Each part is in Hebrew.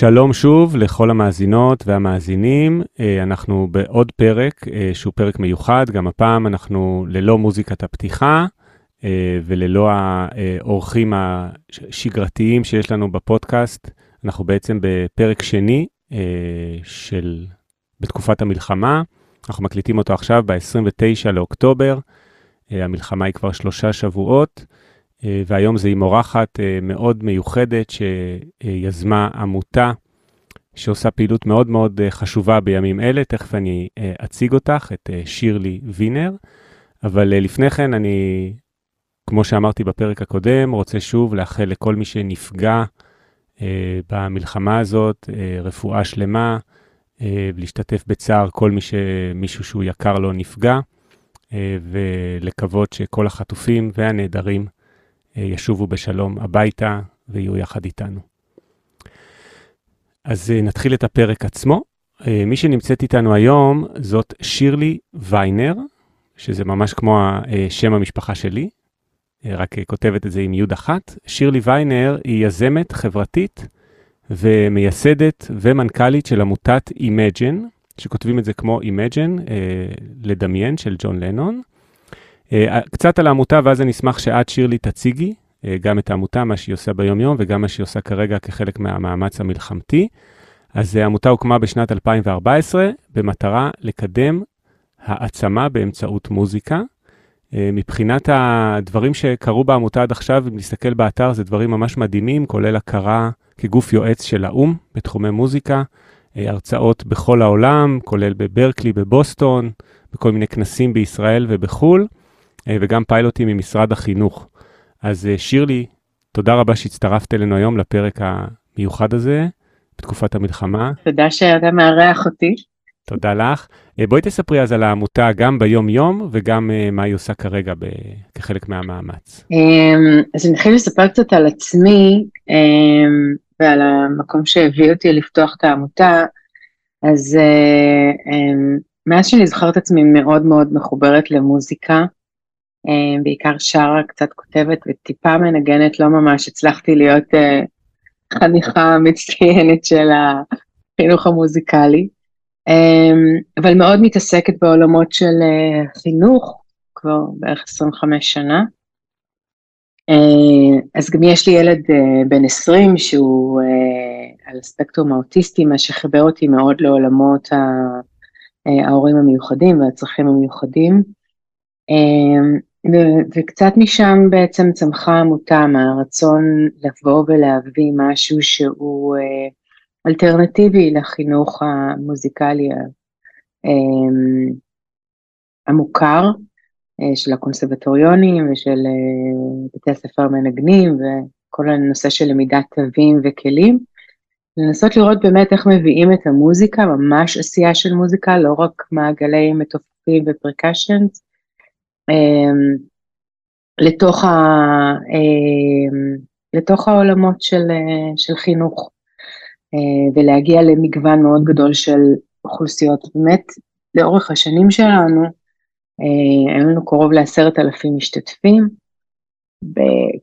שלום שוב לכל המאזינות והמאזינים, אה, אנחנו בעוד פרק אה, שהוא פרק מיוחד, גם הפעם אנחנו ללא מוזיקת הפתיחה אה, וללא האורחים השגרתיים שיש לנו בפודקאסט, אנחנו בעצם בפרק שני של, בתקופת המלחמה, אנחנו מקליטים אותו עכשיו ב-29 לאוקטובר, המלחמה היא כבר שלושה שבועות. אה, והיום זה עם אורחת אה, מאוד מיוחדת שיזמה עמותה שעושה פעילות מאוד מאוד אה, חשובה בימים אלה, תכף אני אציג אותך, את שירלי וינר, אבל לפני כן אני, כמו שאמרתי בפרק הקודם, רוצה שוב לאחל לכל מי שנפגע במלחמה הזאת רפואה שלמה, ולהשתתף בצער כל מי שמישהו שהוא יקר לו נפגע, ולקוות שכל החטופים והנעדרים אה, ישובו בשלום הביתה ויהיו יחד איתנו. אז אה, נתחיל את הפרק עצמו. אה, מי שנמצאת איתנו היום זאת שירלי ויינר, שזה ממש כמו שם המשפחה שלי, רק כותבת את זה עם יוד אחת. שירלי ויינר היא יזמת חברתית ומייסדת ומנכ"לית של עמותת Imagine, שכותבים את זה כמו Imagine, לדמיין, של ג'ון לנון. אה, קצת על העמותה, ואז אני אשמח שאת, שירלי, תציגי אה, גם את העמותה, מה שהיא עושה ביום-יום, וגם מה שהיא עושה כרגע כחלק מהמאמץ המלחמתי. אז אה, העמותה הוקמה בשנת 2014 במטרה לקדם העצמה באמצעות מוזיקה. מבחינת הדברים שקרו בעמותה עד עכשיו, אם נסתכל באתר, זה דברים ממש מדהימים, כולל הכרה כגוף יועץ של האו"ם בתחומי מוזיקה, הרצאות בכל העולם, כולל בברקלי, בבוסטון, בכל מיני כנסים בישראל ובחו"ל. אה, וגם פיילוטים ממשרד החינוך. אז אה, שירלי, תודה רבה שהצטרפת אלינו היום לפרק המיוחד הזה, בתקופת המלחמה. תודה שאתה מארח אותי. תודה לך. אה, בואי תספרי אז על העמותה גם ביום-יום וגם מה היא עושה כרגע ב... כחלק מהמאמץ. אמ, אז אני אתחיל לספר קצת על עצמי אמ, ועל המקום שהביא אותי לפתוח את העמותה. אז אמ, מאז שאני זוכרת עצמי מאוד מאוד מחוברת למוזיקה, בעיקר שרה, קצת כותבת וטיפה מנגנת, לא ממש הצלחתי להיות אה, חניכה מצטיינת של החינוך המוזיקלי, אה, אבל מאוד מתעסקת בעולמות של חינוך, כבר בערך 25 שנה. אז גם יש לי ילד בן 20 שהוא על הספקטרום האוטיסטי, מה שחיבר אותי מאוד לעולמות ההורים המיוחדים והצרכים המיוחדים. ו- וקצת משם בעצם צמחה עמותה מהרצון לבוא ולהביא משהו שהוא אה, אלטרנטיבי לחינוך המוזיקלי אה, המוכר אה, של הקונסרבטוריונים ושל בתי הספר המנגנים וכל הנושא של למידת תווים וכלים. לנסות לראות באמת איך מביאים את המוזיקה, ממש עשייה של מוזיקה, לא רק מעגלי מתופפים ופרקשנס, אמ, לתוך, ה, אמ, לתוך העולמות של, של חינוך אה, ולהגיע למגוון מאוד גדול של אוכלוסיות. באמת, לאורך השנים שלנו, אה, היו לנו קרוב לעשרת אלפים משתתפים,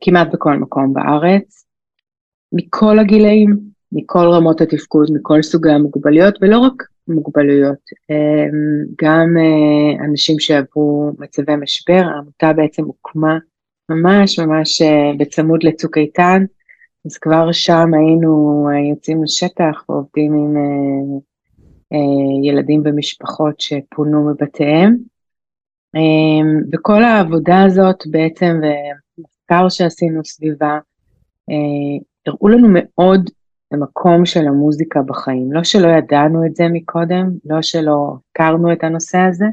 כמעט בכל מקום בארץ, מכל הגילאים, מכל רמות התפקוד, מכל סוגי המוגבלויות, ולא רק מוגבלויות, אמ, גם אה, אנשים שעברו מצבי משבר, העמותה בעצם הוקמה ממש ממש אה, בצמוד לצוק איתן, אז כבר שם היינו אה, יוצאים לשטח ועובדים עם ילדים ומשפחות שפונו מבתיהם. אמ, וכל העבודה הזאת בעצם, ומחקר שעשינו סביבה, הראו לנו מאוד המקום של המוזיקה בחיים. לא שלא ידענו את זה מקודם, לא שלא הכרנו את הנושא הזה,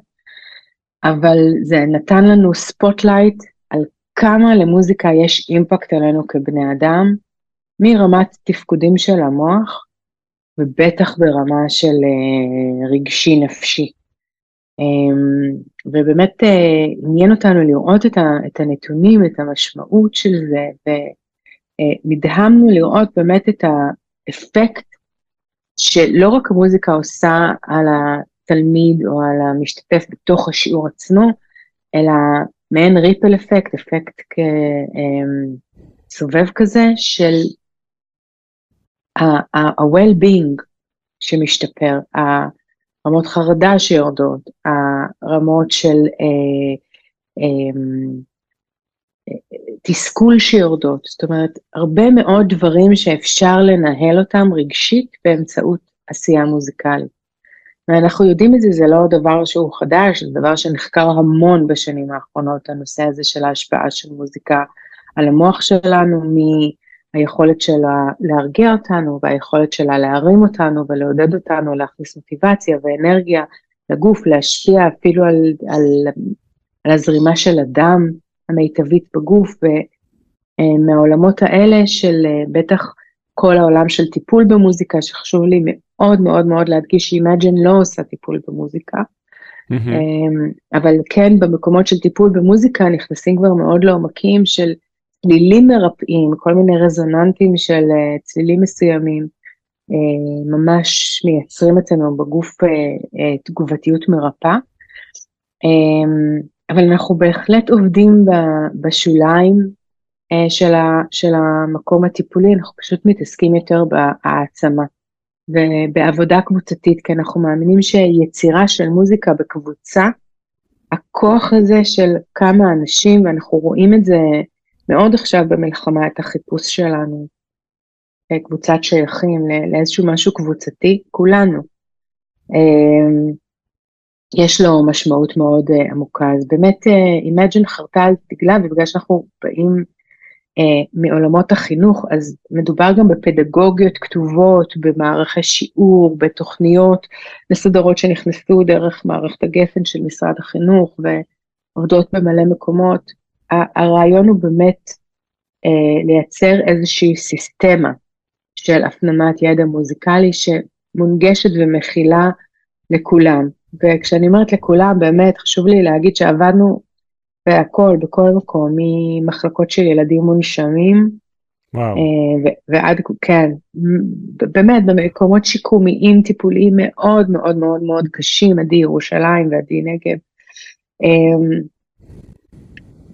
אבל זה נתן לנו spotlight על כמה למוזיקה יש impact עלינו כבני אדם, מרמת תפקודים של המוח, ובטח ברמה של uh, רגשי נפשי. Um, ובאמת uh, עניין אותנו לראות את, הנתונים, את המשמעות של זה, ונדהמנו uh, לראות באמת את, ה, אפקט שלא רק המוזיקה עושה על התלמיד או על המשתתף בתוך השיעור עצמו, אלא מעין ריפל אפקט, אפקט כסובב כזה של ה-well-being שמשתפר, הרמות חרדה שיורדות, הרמות של אה, אה, תסכול שיורדות, זאת אומרת, הרבה מאוד דברים שאפשר לנהל אותם רגשית באמצעות עשייה מוזיקלית. ואנחנו יודעים את זה, זה לא דבר שהוא חדש, זה דבר שנחקר המון בשנים האחרונות, הנושא הזה של ההשפעה של מוזיקה על המוח שלנו, מהיכולת שלה להרגיע אותנו, והיכולת שלה להרים אותנו ולעודד אותנו, להכניס מוטיבציה ואנרגיה לגוף, להשפיע אפילו על, על, על הזרימה של הדם המיטבית בגוף, ומהעולמות האלה של בטח כל העולם של טיפול במוזיקה, שחשוב לי מאוד מאוד מאוד להדגיש ש Imagine לא עושה טיפול במוזיקה, ממ-הממ. אבל כן במקומות של טיפול במוזיקה נכנסים כבר מאוד לעומקים של צלילים מרפאים, כל מיני רזוננטים של אה, צלילים מסוימים, אה, ממש מייצרים אצלנו בגוף אה, תגובתיות מרפאה. אבל אנחנו בהחלט עובדים בשוליים של, של המקום הטיפולי, אנחנו פשוט מתעסקים יותר בהעצמה. ובעבודה קבוצתית, כי אנחנו מאמינים שיצירה של מוזיקה בקבוצה, הכוח הזה של כמה אנשים, ואנחנו רואים את זה מאוד עכשיו במלחמה, את החיפוש שלנו, קבוצת שייכים לאיזשהו משהו קבוצתי, כולנו. יש לו משמעות מאוד אה, עמוקה. אז באמת, Imagine אה, חרתה על דגלה, ובגלל שאנחנו באים אה, מעולמות החינוך, אז מדובר גם בפדגוגיות כתובות, במערכי שיעור, בתוכניות מסודרות שנכנסו דרך מערכת הגפן של משרד החינוך ועובדות במלא מקומות. הרעיון הוא באמת אה, לייצר איזושהי סיסטמה של הפנמת ידע מוזיקלי שמונגשת ומכילה לכולם. וכשאני אומרת לכולם, באמת חשוב לי להגיד שעבדנו והכל, בכל מקום, ממחלקות של ילדים מונשמים, וואו. אה, ועד, כן, באמת, במקומות שיקומיים, טיפוליים מאוד מאוד מאוד מאוד קשים, עדי ירושלים ועדי נגב. אה,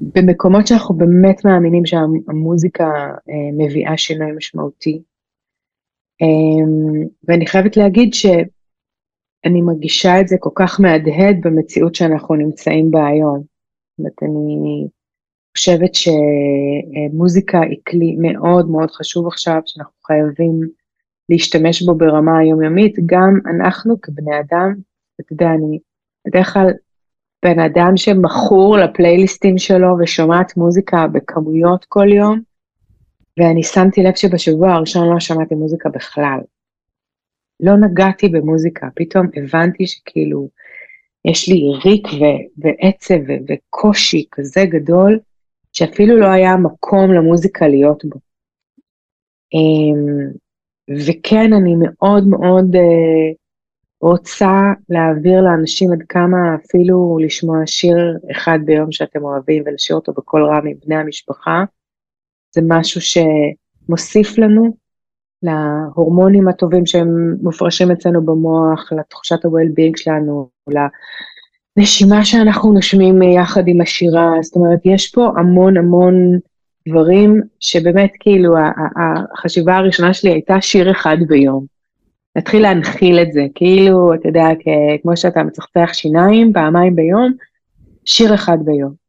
במקומות שאנחנו באמת מאמינים שהמוזיקה אה, מביאה שינוי משמעותי. ואני חייבת להגיד שאני מרגישה את זה כל כך מהדהד במציאות שאנחנו נמצאים בה היום. אומרת, אני חושבת שמוזיקה היא כלי מאוד מאוד חשוב עכשיו, שאנחנו חייבים להשתמש בו ברמה היומיומית, גם אנחנו כבני אדם, אתה יודע, אני בדרך כלל בן אדם שמכור לפלייליסטים שלו ושומעת מוזיקה בכמויות כל יום, ואני שמתי לב שבשבוע הראשון לא שמעתי מוזיקה בכלל. לא נגעתי במוזיקה, פתאום הבנתי שכאילו, יש לי ריק ו- ועצב ו- וקושי כזה גדול, שאפילו לא היה מקום למוזיקה להיות בו. Um, וכן, אני מאוד מאוד uh, רוצה להעביר לאנשים עד כמה אפילו לשמוע שיר אחד ביום שאתם אוהבים ולשיר אותו בקול רם עם בני המשפחה, זה משהו שמוסיף לנו להורמונים הטובים שהם מופרשים אצלנו במוח, לתחושת ה-well-being שלנו, לנשימה שאנחנו נושמים יחד עם השירה, זאת אומרת, יש פה המון המון דברים שבאמת כאילו החשיבה הראשונה שלי הייתה שיר אחד ביום. להתחיל להנחיל את זה, כאילו, אתה יודע, כמו שאתה מצחצח שיניים פעמיים ביום, שיר אחד ביום.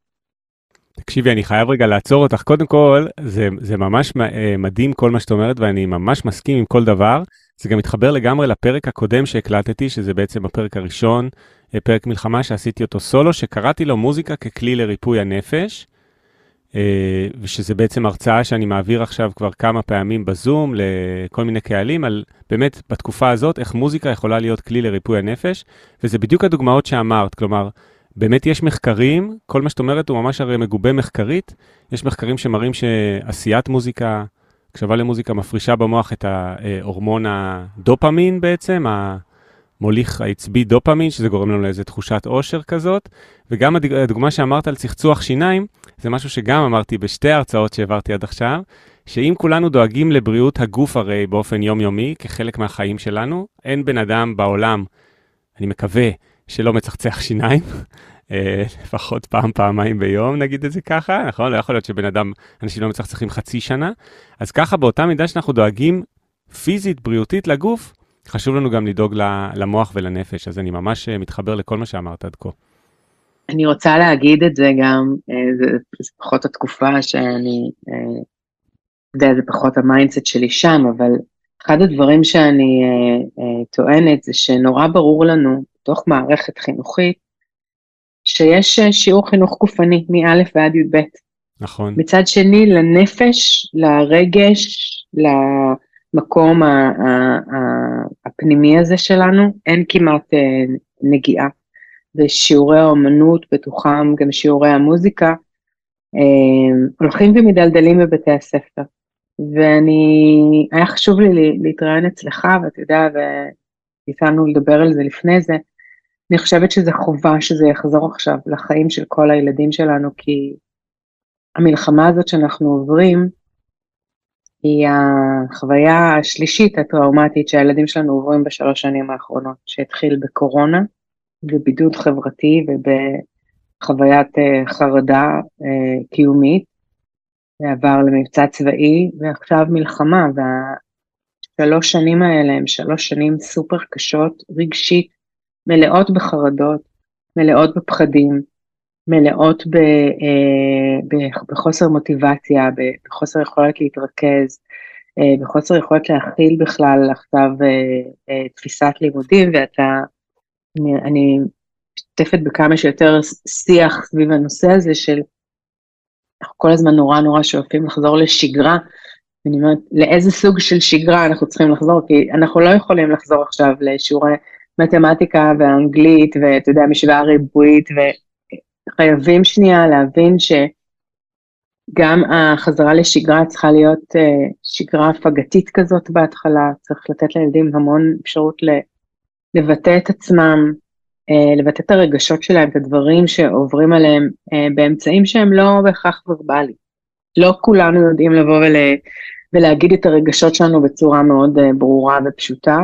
תקשיבי, אני חייב רגע לעצור אותך. קודם כל, זה, זה ממש אה, מדהים כל מה שאת אומרת, ואני ממש מסכים עם כל דבר. זה גם מתחבר לגמרי לפרק הקודם שהקלטתי, שזה בעצם הפרק הראשון, אה, פרק מלחמה שעשיתי אותו סולו, שקראתי לו מוזיקה ככלי לריפוי הנפש, אה, ושזה בעצם הרצאה שאני מעביר עכשיו כבר כמה פעמים בזום לכל מיני קהלים, על באמת בתקופה הזאת, איך מוזיקה יכולה להיות כלי לריפוי הנפש, וזה בדיוק הדוגמאות שאמרת, כלומר, באמת יש מחקרים, כל מה שאת אומרת הוא ממש הרי מגובה מחקרית, יש מחקרים שמראים שעשיית מוזיקה, הקשבה למוזיקה מפרישה במוח את ההורמון הדופמין בעצם, המוליך העצבי דופמין, שזה גורם לנו לאיזו תחושת עושר כזאת, וגם הדוגמה שאמרת על צחצוח שיניים, זה משהו שגם אמרתי בשתי ההרצאות שהעברתי עד עכשיו, שאם כולנו דואגים לבריאות הגוף הרי באופן יומיומי, כחלק מהחיים שלנו, אין בן אדם בעולם, אני מקווה, שלא מצחצח שיניים, אה, לפחות פעם, פעמיים ביום, נגיד את זה ככה, נכון? לא יכול להיות שבן אדם, אנשים לא מצחצחים חצי שנה. אז ככה, באותה מידה שאנחנו דואגים פיזית, בריאותית לגוף, חשוב לנו גם לדאוג למוח ולנפש, אז אני ממש מתחבר לכל מה שאמרת עד כה. אני רוצה להגיד את זה גם, זה, זה פחות התקופה שאני, אתה יודע, זה פחות ה mindset שלי שם, אבל אחד הדברים שאני אה, אה, טוענת זה שנורא ברור לנו, בתוך מערכת חינוכית, שיש אה, שיעור חינוך גופני מא' ועד י"ב. נכון. מצד שני, לנפש, לרגש, למקום הפנימי הזה שלנו, אין כמעט אה, נגיעה. ושיעורי האומנות, בתוכם גם שיעורי המוזיקה, אה, הולכים ומדלדלים בבתי הספר. ואני, היה חשוב לי להתראיין אצלך, ואתה יודע, והתחלנו לדבר על זה לפני זה, אני חושבת שזה חובה שזה יחזור עכשיו לחיים של כל הילדים שלנו, כי המלחמה הזאת שאנחנו עוברים, היא החוויה השלישית הטראומטית שהילדים שלנו עוברים בשלוש שנים האחרונות, שהתחיל בקורונה, בבידוד חברתי ובחוויית אה, חרדה אה, קיומית, ועבר למבצע צבאי, ועכשיו מלחמה, והשלוש שנים האלה הם שלוש שנים סופר קשות, רגשית, מלאות בחרדות, מלאות בפחדים, מלאות ב, אה, בחוסר מוטיבציה, בחוסר יכולת להתרכז, אה, בחוסר יכולת להכיל בכלל עכשיו אה, תפיסת לימודים, ואתה, אני, אני משתתפת בכמה שיותר שיח סביב הנושא הזה של אנחנו כל הזמן נורא נורא שואפים לחזור לשגרה, ואני אומרת, לאיזה סוג של שגרה אנחנו צריכים לחזור? כי אנחנו לא יכולים לחזור עכשיו לשיעורי מתמטיקה ואנגלית, ואתה יודע, משוואה ריבועית, וחייבים שנייה להבין שגם החזרה לשגרה צריכה להיות uh, שגרה הפגתית כזאת בהתחלה, צריך לתת לילדים המון אפשרות לבטא את עצמם, אה, לבטא את הרגשות שלהם, את הדברים שעוברים עליהם אה, באמצעים שהם לא בהכרח ורבליים. לא כולנו יודעים לבוא ול, ולהגיד את הרגשות שלנו בצורה מאוד אה, ברורה ופשוטה,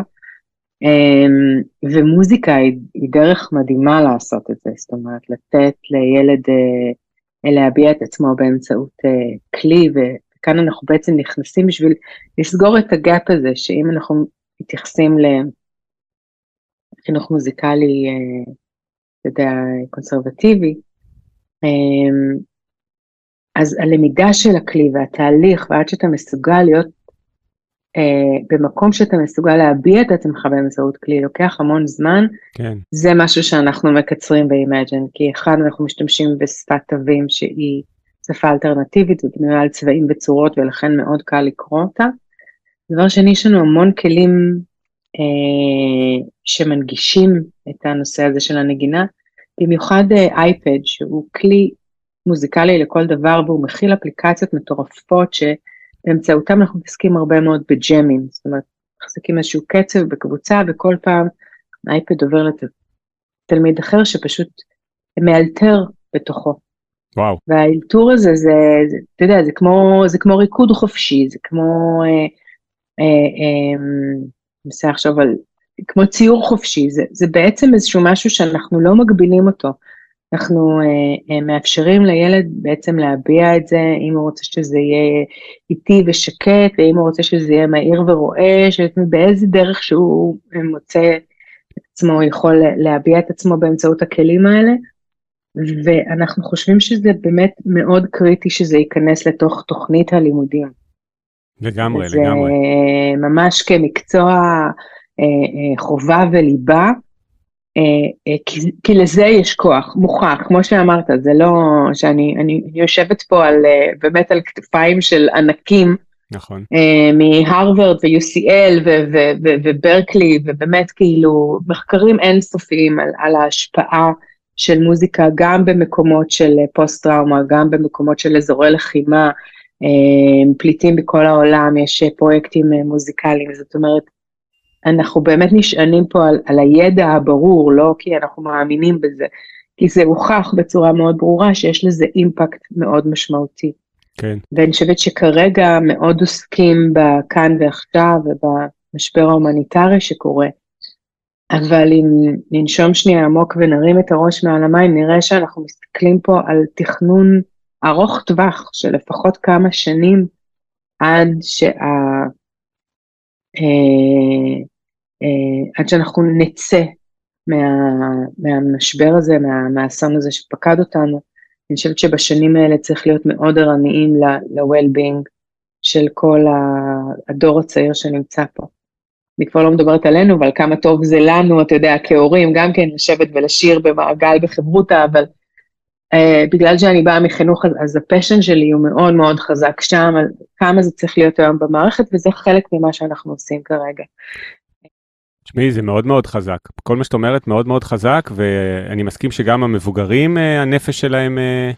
ומוזיקה היא, דרך מדהימה לעשות את זה, זאת אומרת, לתת לילד להביע את עצמו באמצעות כלי, וכאן אנחנו בעצם נכנסים בשביל לסגור את הגאפ הזה, שאם אנחנו מתייחסים ל... חינוך מוזיקלי, אה, אתה יודע, קונסרבטיבי. אמ, אז הלמידה של הכלי והתהליך, ועד שאתה מסוגל להיות אה, במקום שאתה מסוגל להביע את עצמך באמצעות כלי, לוקח המון זמן, כן. זה משהו שאנחנו מקצרים ב Imagine, כי אחד, אנחנו משתמשים בשפת תווים שהיא שפה אלטרנטיבית ובנויה על צבעים וצורות, ולכן מאוד קל לקרוא אותה. דבר שני, יש לנו המון כלים אה, שמנגישים את הנושא הזה של הנגינה, במיוחד אייפד, אה, שהוא כלי מוזיקלי לכל דבר, והוא מכיל אפליקציות מטורפות שבאמצעותם אנחנו מתעסקים הרבה מאוד בג'מים, זאת אומרת, מחזיקים איזשהו קצב בקבוצה, וכל פעם האייפד עובר לתלמיד אחר שפשוט מאלתר בתוכו. וואו. והאלתור הזה, זה, זה, אתה יודע, זה כמו, זה כמו ריקוד חופשי, זה כמו... אה, אה, אה, מנסה לחשוב על, כמו ציור חופשי, זה, זה בעצם איזשהו משהו שאנחנו לא מגבילים אותו. אנחנו אה, אה, מאפשרים לילד בעצם להביע את זה, אם הוא רוצה שזה יהיה איטי ושקט, ואם הוא רוצה שזה יהיה מהיר ורועש, באיזה דרך שהוא מוצא את עצמו, יכול להביע את עצמו באמצעות הכלים האלה. ואנחנו חושבים שזה באמת מאוד קריטי שזה ייכנס לתוך תוכנית הלימודים. לגמרי, זה לגמרי. זה ממש כמקצוע אה, אה, חובה וליבה, אה, כי, כי לזה יש כוח, מוכח, כמו שאמרת, זה לא שאני אני יושבת פה על, באמת על כתפיים של ענקים, נכון. מהרווארד ו-UCL וברקלי, ובאמת כאילו מחקרים אינסופיים על, על ההשפעה של מוזיקה גם במקומות של פוסט-טראומה, גם במקומות של אזורי לחימה, אה, פליטים בכל העולם, יש פרויקטים אה, מוזיקליים, זאת אומרת, אנחנו באמת נשענים פה על, על הידע הברור, לא כי אנחנו מאמינים בזה, כי זה הוכח בצורה מאוד ברורה שיש לזה impact מאוד משמעותי. כן. ואני חושבת שכרגע מאוד עוסקים בכאן ועכשיו ובמשבר ההומניטרי שקורה, אבל אם ננשום שנייה עמוק ונרים את הראש מעל המים, נראה שאנחנו מסתכלים פה על תכנון ארוך טווח של לפחות כמה שנים עד אה, אה, עד שאנחנו נצא מה, מהמשבר הזה, מה, מהאסון הזה שפקד אותנו. אני חושבת שבשנים האלה צריך להיות מאוד ערניים ל-well-being של כל הדור הצעיר שנמצא פה. אני כבר לא מדברת עלינו, אבל כמה טוב זה לנו, אתה יודע, כהורים, גם כן לשבת ולשיר במעגל בחברותה, אבל uh, בגלל שאני באה מחינוך, אז, אז הפשן שלי הוא מאוד מאוד חזק שם, על כמה זה צריך להיות היום במערכת, וזה חלק ממה שאנחנו עושים כרגע. תשמעי, זה מאוד מאוד חזק. כל מה שאת אומרת מאוד מאוד חזק, ואני מסכים שגם המבוגרים, אה, הנפש שלהם אה,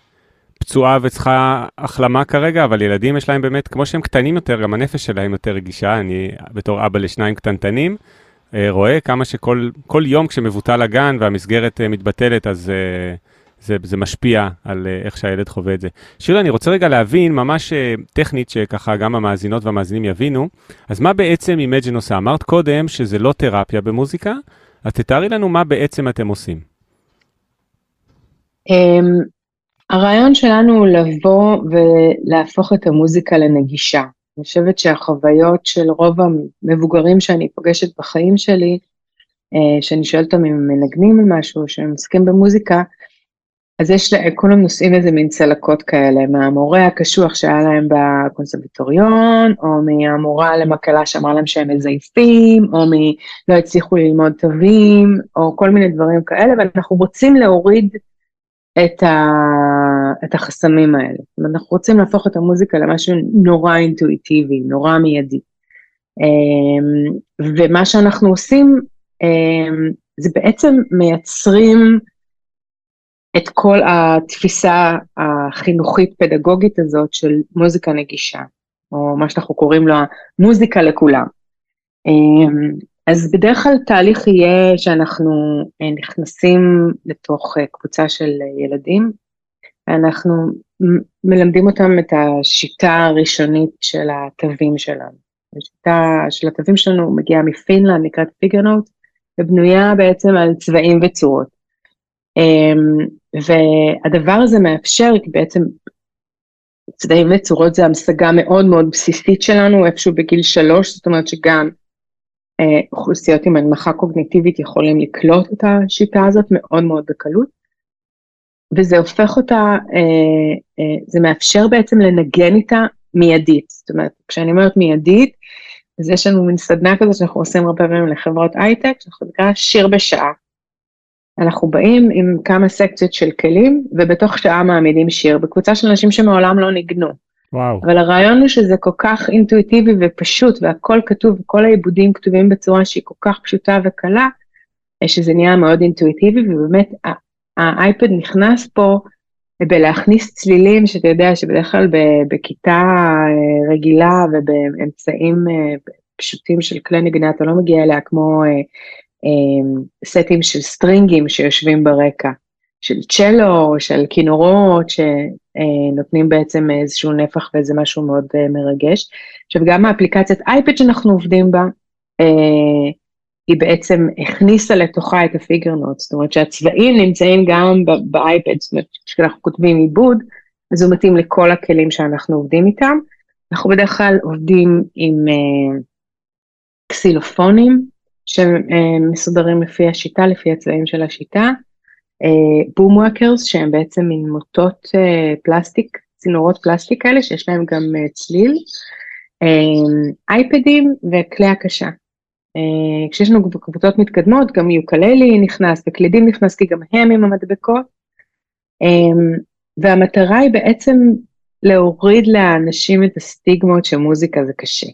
פצועה וצריכה החלמה כרגע, אבל ילדים יש להם באמת, כמו שהם קטנים יותר, גם הנפש שלהם יותר רגישה. אני בתור אבא לשניים קטנטנים, אה, רואה כמה שכל יום כשמבוטל הגן והמסגרת מתבטלת, אז... זה, זה משפיע על uh, איך שהילד חווה את זה. שירה, אני רוצה רגע להבין, ממש uh, טכנית, שככה גם המאזינות והמאזינים יבינו, אז מה בעצם Imagine עושה? אמרת קודם שזה לא תרפיה במוזיקה, אז תתארי לנו מה בעצם אתם עושים. אמ, הרעיון שלנו הוא לבוא ולהפוך את המוזיקה לנגישה. אני חושבת שהחוויות של רוב המבוגרים שאני פוגשת בחיים שלי, אה, שאני שואלת אותם אם הם מנגנים משהו, שהם עוסקים במוזיקה, אז יש, כולם נושאים איזה מין צלקות כאלה, מהמורה הקשוח שהיה להם בקונסרבטוריון, או מהמורה למקהלה שאמרה להם שהם מזייפים, או מלא הצליחו ללמוד תווים, או כל מיני דברים כאלה, ואנחנו רוצים להוריד את, ה, את החסמים האלה. אנחנו רוצים להפוך את המוזיקה למשהו נורא אינטואיטיבי, נורא מיידי. אמ, ומה שאנחנו עושים, אמ, זה בעצם מייצרים, את כל התפיסה החינוכית-פדגוגית הזאת של מוזיקה נגישה, או מה שאנחנו קוראים לו מוזיקה לכולם. אמ, אז בדרך כלל תהליך יהיה שאנחנו אה, נכנסים לתוך אה, קבוצה של ילדים, אנחנו מלמדים אותם את השיטה הראשונית של התווים שלנו. השיטה של התווים שלנו מגיעה מפינלנד, נקראת פיגרנוט, ובנויה בעצם על צבעים וצורות. אמ, והדבר הזה מאפשר, כי בעצם צדעים וצורות זה המשגה מאוד מאוד בסיסית שלנו, איפשהו בגיל שלוש, זאת אומרת שגם אה, אוכלוסיות עם הנמכה קוגניטיבית יכולים לקלוט את השיטה הזאת מאוד מאוד בקלות. וזה הופך אותה, אה, אה, זה מאפשר בעצם לנגן איתה מיידית. זאת אומרת, כשאני אומרת מיידית, אז יש לנו מין סדנה כזאת שאנחנו עושים הרבה פעמים לחברות הייטק, שאנחנו נקרא שיר בשעה. אנחנו באים עם כמה סקציות של כלים, ובתוך שעה מעמידים שיר, בקבוצה של אנשים שמעולם לא ניגנו. וואו. אבל הרעיון הוא שזה כל כך אינטואיטיבי ופשוט, והכל כתוב, כל העיבודים כתובים בצורה שהיא כל כך פשוטה וקלה, שזה נהיה מאוד אינטואיטיבי, ובאמת האייפד נכנס פה בלהכניס צלילים, שאתה יודע שבדרך כלל בכיתה אה, רגילה ובאמצעים אה, פשוטים של כלי נגנה, אתה לא מגיע אליה כמו אה, סטים של סטרינגים שיושבים ברקע, של צ'לו, של כינורות, שנותנים בעצם איזשהו נפח ואיזה משהו מאוד אה, מרגש. עכשיו גם האפליקציית אייפד שאנחנו עובדים בה, אה, היא בעצם הכניסה לתוכה את הפיגר נוט, זאת אומרת שהצבעים נמצאים גם באייפד, זאת אומרת כשאנחנו כותבים עיבוד, אז הוא מתאים לכל הכלים שאנחנו עובדים איתם. אנחנו בדרך כלל עובדים עם אה, קסילופונים, שמסודרים לפי השיטה, לפי הצבעים של השיטה. בום אה, וואקרס שהם בעצם מין מוטות אה, פלסטיק, צינורות פלסטיק כאלה שיש להם גם אה, צליל, אייפדים וכלי הקשה. כשיש לנו קבוצות מתקדמות, גם יוקללי נכנס וקלידים נכנס כי גם הם עם המדבקות. והמטרה היא בעצם להוריד לאנשים את הסטיגמות שמוזיקה זה קשה.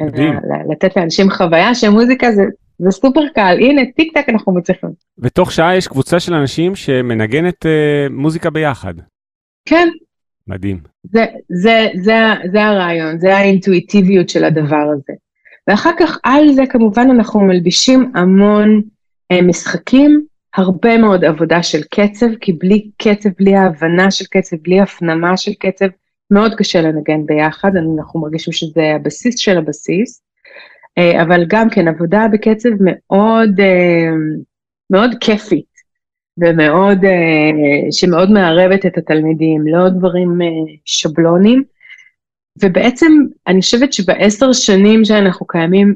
מדהים. לתת לאנשים חוויה שמוזיקה זה, זה סופר קל, הנה טיק טק אנחנו מצליחים. ותוך שעה יש קבוצה של אנשים שמנגנת uh, מוזיקה ביחד. כן. מדהים. זה, זה, זה, זה הרעיון, זה האינטואיטיביות של הדבר הזה. ואחר כך על זה כמובן אנחנו מלבישים המון uh, משחקים, הרבה מאוד עבודה של קצב, כי בלי קצב, בלי ההבנה של קצב, בלי הפנמה של קצב, מאוד קשה לנגן ביחד, אנחנו מרגישים שזה הבסיס של הבסיס, אה, אבל גם כן עבודה בקצב מאוד, אה, מאוד כיפית, ומאוד, אה, שמאוד מערבת את התלמידים, לא דברים שבלונים. ובעצם אני חושבת שבעשר שנים שאנחנו קיימים,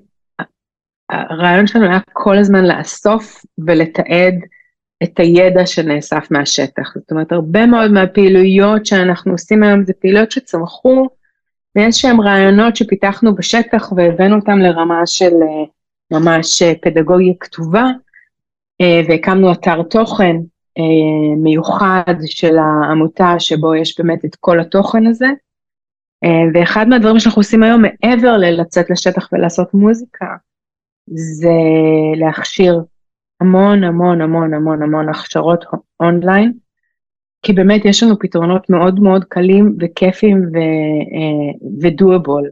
הרעיון שלנו היה כל הזמן לאסוף ולתעד את הידע שנאסף מהשטח. זאת אומרת, הרבה מאוד מהפעילויות שאנחנו עושים היום זה פעילויות שצמחו מאיזשהם רעיונות שפיתחנו בשטח והבאנו אותם לרמה של אה, ממש אה, פדגוגיה כתובה, אה, והקמנו אתר תוכן מיוחד של העמותה שבו יש באמת את כל התוכן הזה. ואחד מהדברים שאנחנו עושים היום מעבר ללצאת לשטח ולעשות מוזיקה, זה להכשיר המון המון המון המון המון הכשרות אונליין, כי באמת יש לנו פתרונות מאוד מאוד קלים וכיפים ודואבול. אה,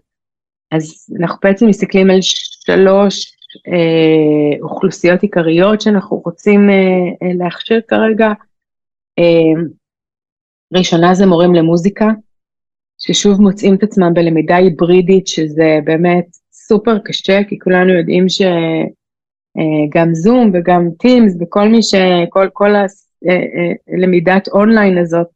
אז אנחנו בעצם מסתכלים על שלוש אה, אוכלוסיות עיקריות שאנחנו רוצים אה, אה, להכשיר כרגע. אה, ראשונה זה מורים למוזיקה, ששוב מוצאים את עצמם בלמידה היברידית, שזה באמת סופר קשה, כי כולנו יודעים ש... אה, גם זום וגם טימס וכל מי ש... כל, כל הלמידת אה, אה, אונליין הזאת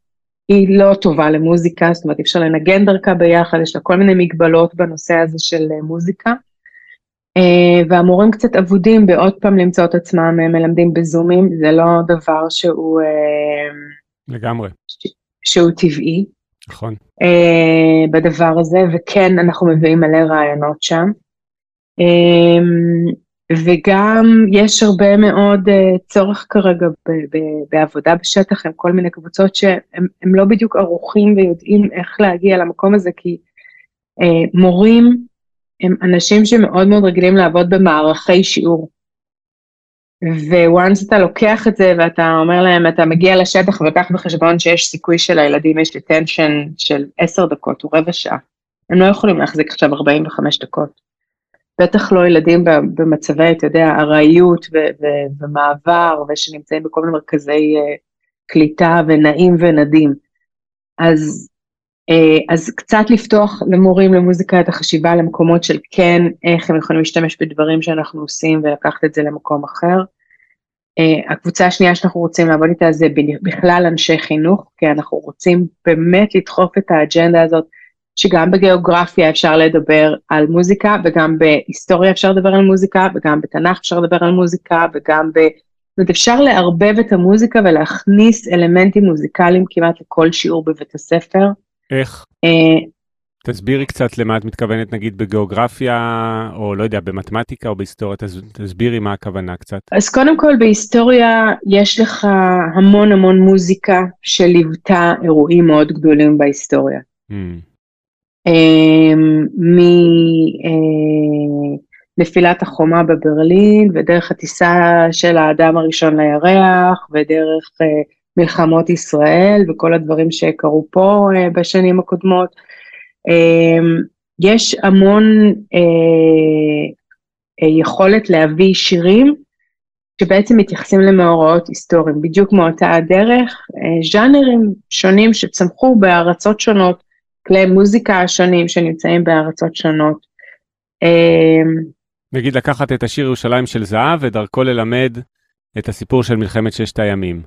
היא לא טובה למוזיקה, זאת אומרת אי אפשר לנגן דרכה ביחד, יש לה כל מיני מגבלות בנושא הזה של מוזיקה. והמורים קצת אבודים בעוד פעם למצוא את עצמם מלמדים בזומים, זה לא דבר שהוא... לגמרי. שהוא טבעי. נכון. בדבר הזה, וכן, אנחנו מביאים מלא רעיונות שם. וגם יש הרבה מאוד uh, צורך כרגע ב- ב- בעבודה בשטח עם כל מיני קבוצות שהם לא בדיוק ערוכים ויודעים איך להגיע למקום הזה, כי uh, מורים הם אנשים שמאוד מאוד רגילים לעבוד במערכי שיעור. וואנס אתה לוקח את זה ואתה אומר להם, אתה מגיע לשטח וקח בחשבון שיש סיכוי שלילדים יש detention של עשר דקות או רבע שעה. הם לא יכולים להחזיק עכשיו 45 דקות. בטח לא ילדים במצבי, אתה יודע, ארעיות ומעבר, ושנמצאים בכל מיני מרכזי uh, קליטה ונעים ונדים. אז, uh, אז קצת לפתוח למורים למוזיקה את החשיבה למקומות של כן, איך הם יכולים להשתמש בדברים שאנחנו עושים ולקחת את זה למקום אחר. Uh, הקבוצה השנייה שאנחנו רוצים לעבוד איתה זה בכלל אנשי חינוך, כי אנחנו רוצים באמת לדחוף את האג'נדה הזאת שגם בגיאוגרפיה אפשר לדבר על מוזיקה, וגם בהיסטוריה אפשר לדבר על מוזיקה, וגם בתנ"ך אפשר לדבר על מוזיקה, וגם ב... זאת אומרת, אפשר לערבב את המוזיקה ולהכניס אלמנטים מוזיקליים כמעט לכל שיעור בבית הספר. איך? אה, תסבירי קצת למה את מתכוונת, נגיד בגיאוגרפיה, או לא יודע, במתמטיקה או בהיסטוריה, תסבירי מה הכוונה קצת. אז קודם כל, בהיסטוריה יש לך המון המון מוזיקה שליוותה אירועים מאוד גדולים בהיסטוריה. Mm. אמ, מנפילת החומה בברלין ודרך הטיסה של האדם הראשון לירח ודרך אה, מלחמות ישראל וכל הדברים שקרו פה אה, בשנים הקודמות. אמ, יש המון אה, יכולת להביא שירים שבעצם מתייחסים למאורעות היסטוריים, בדיוק מאותה הדרך, ז'אנרים שונים שצמחו בארצות שונות כלי מוזיקה השונים שנמצאים בארצות שונות. אמ, נגיד לקחת את השיר ירושלים של זהב ודרכו ללמד את הסיפור של מלחמת ששת הימים,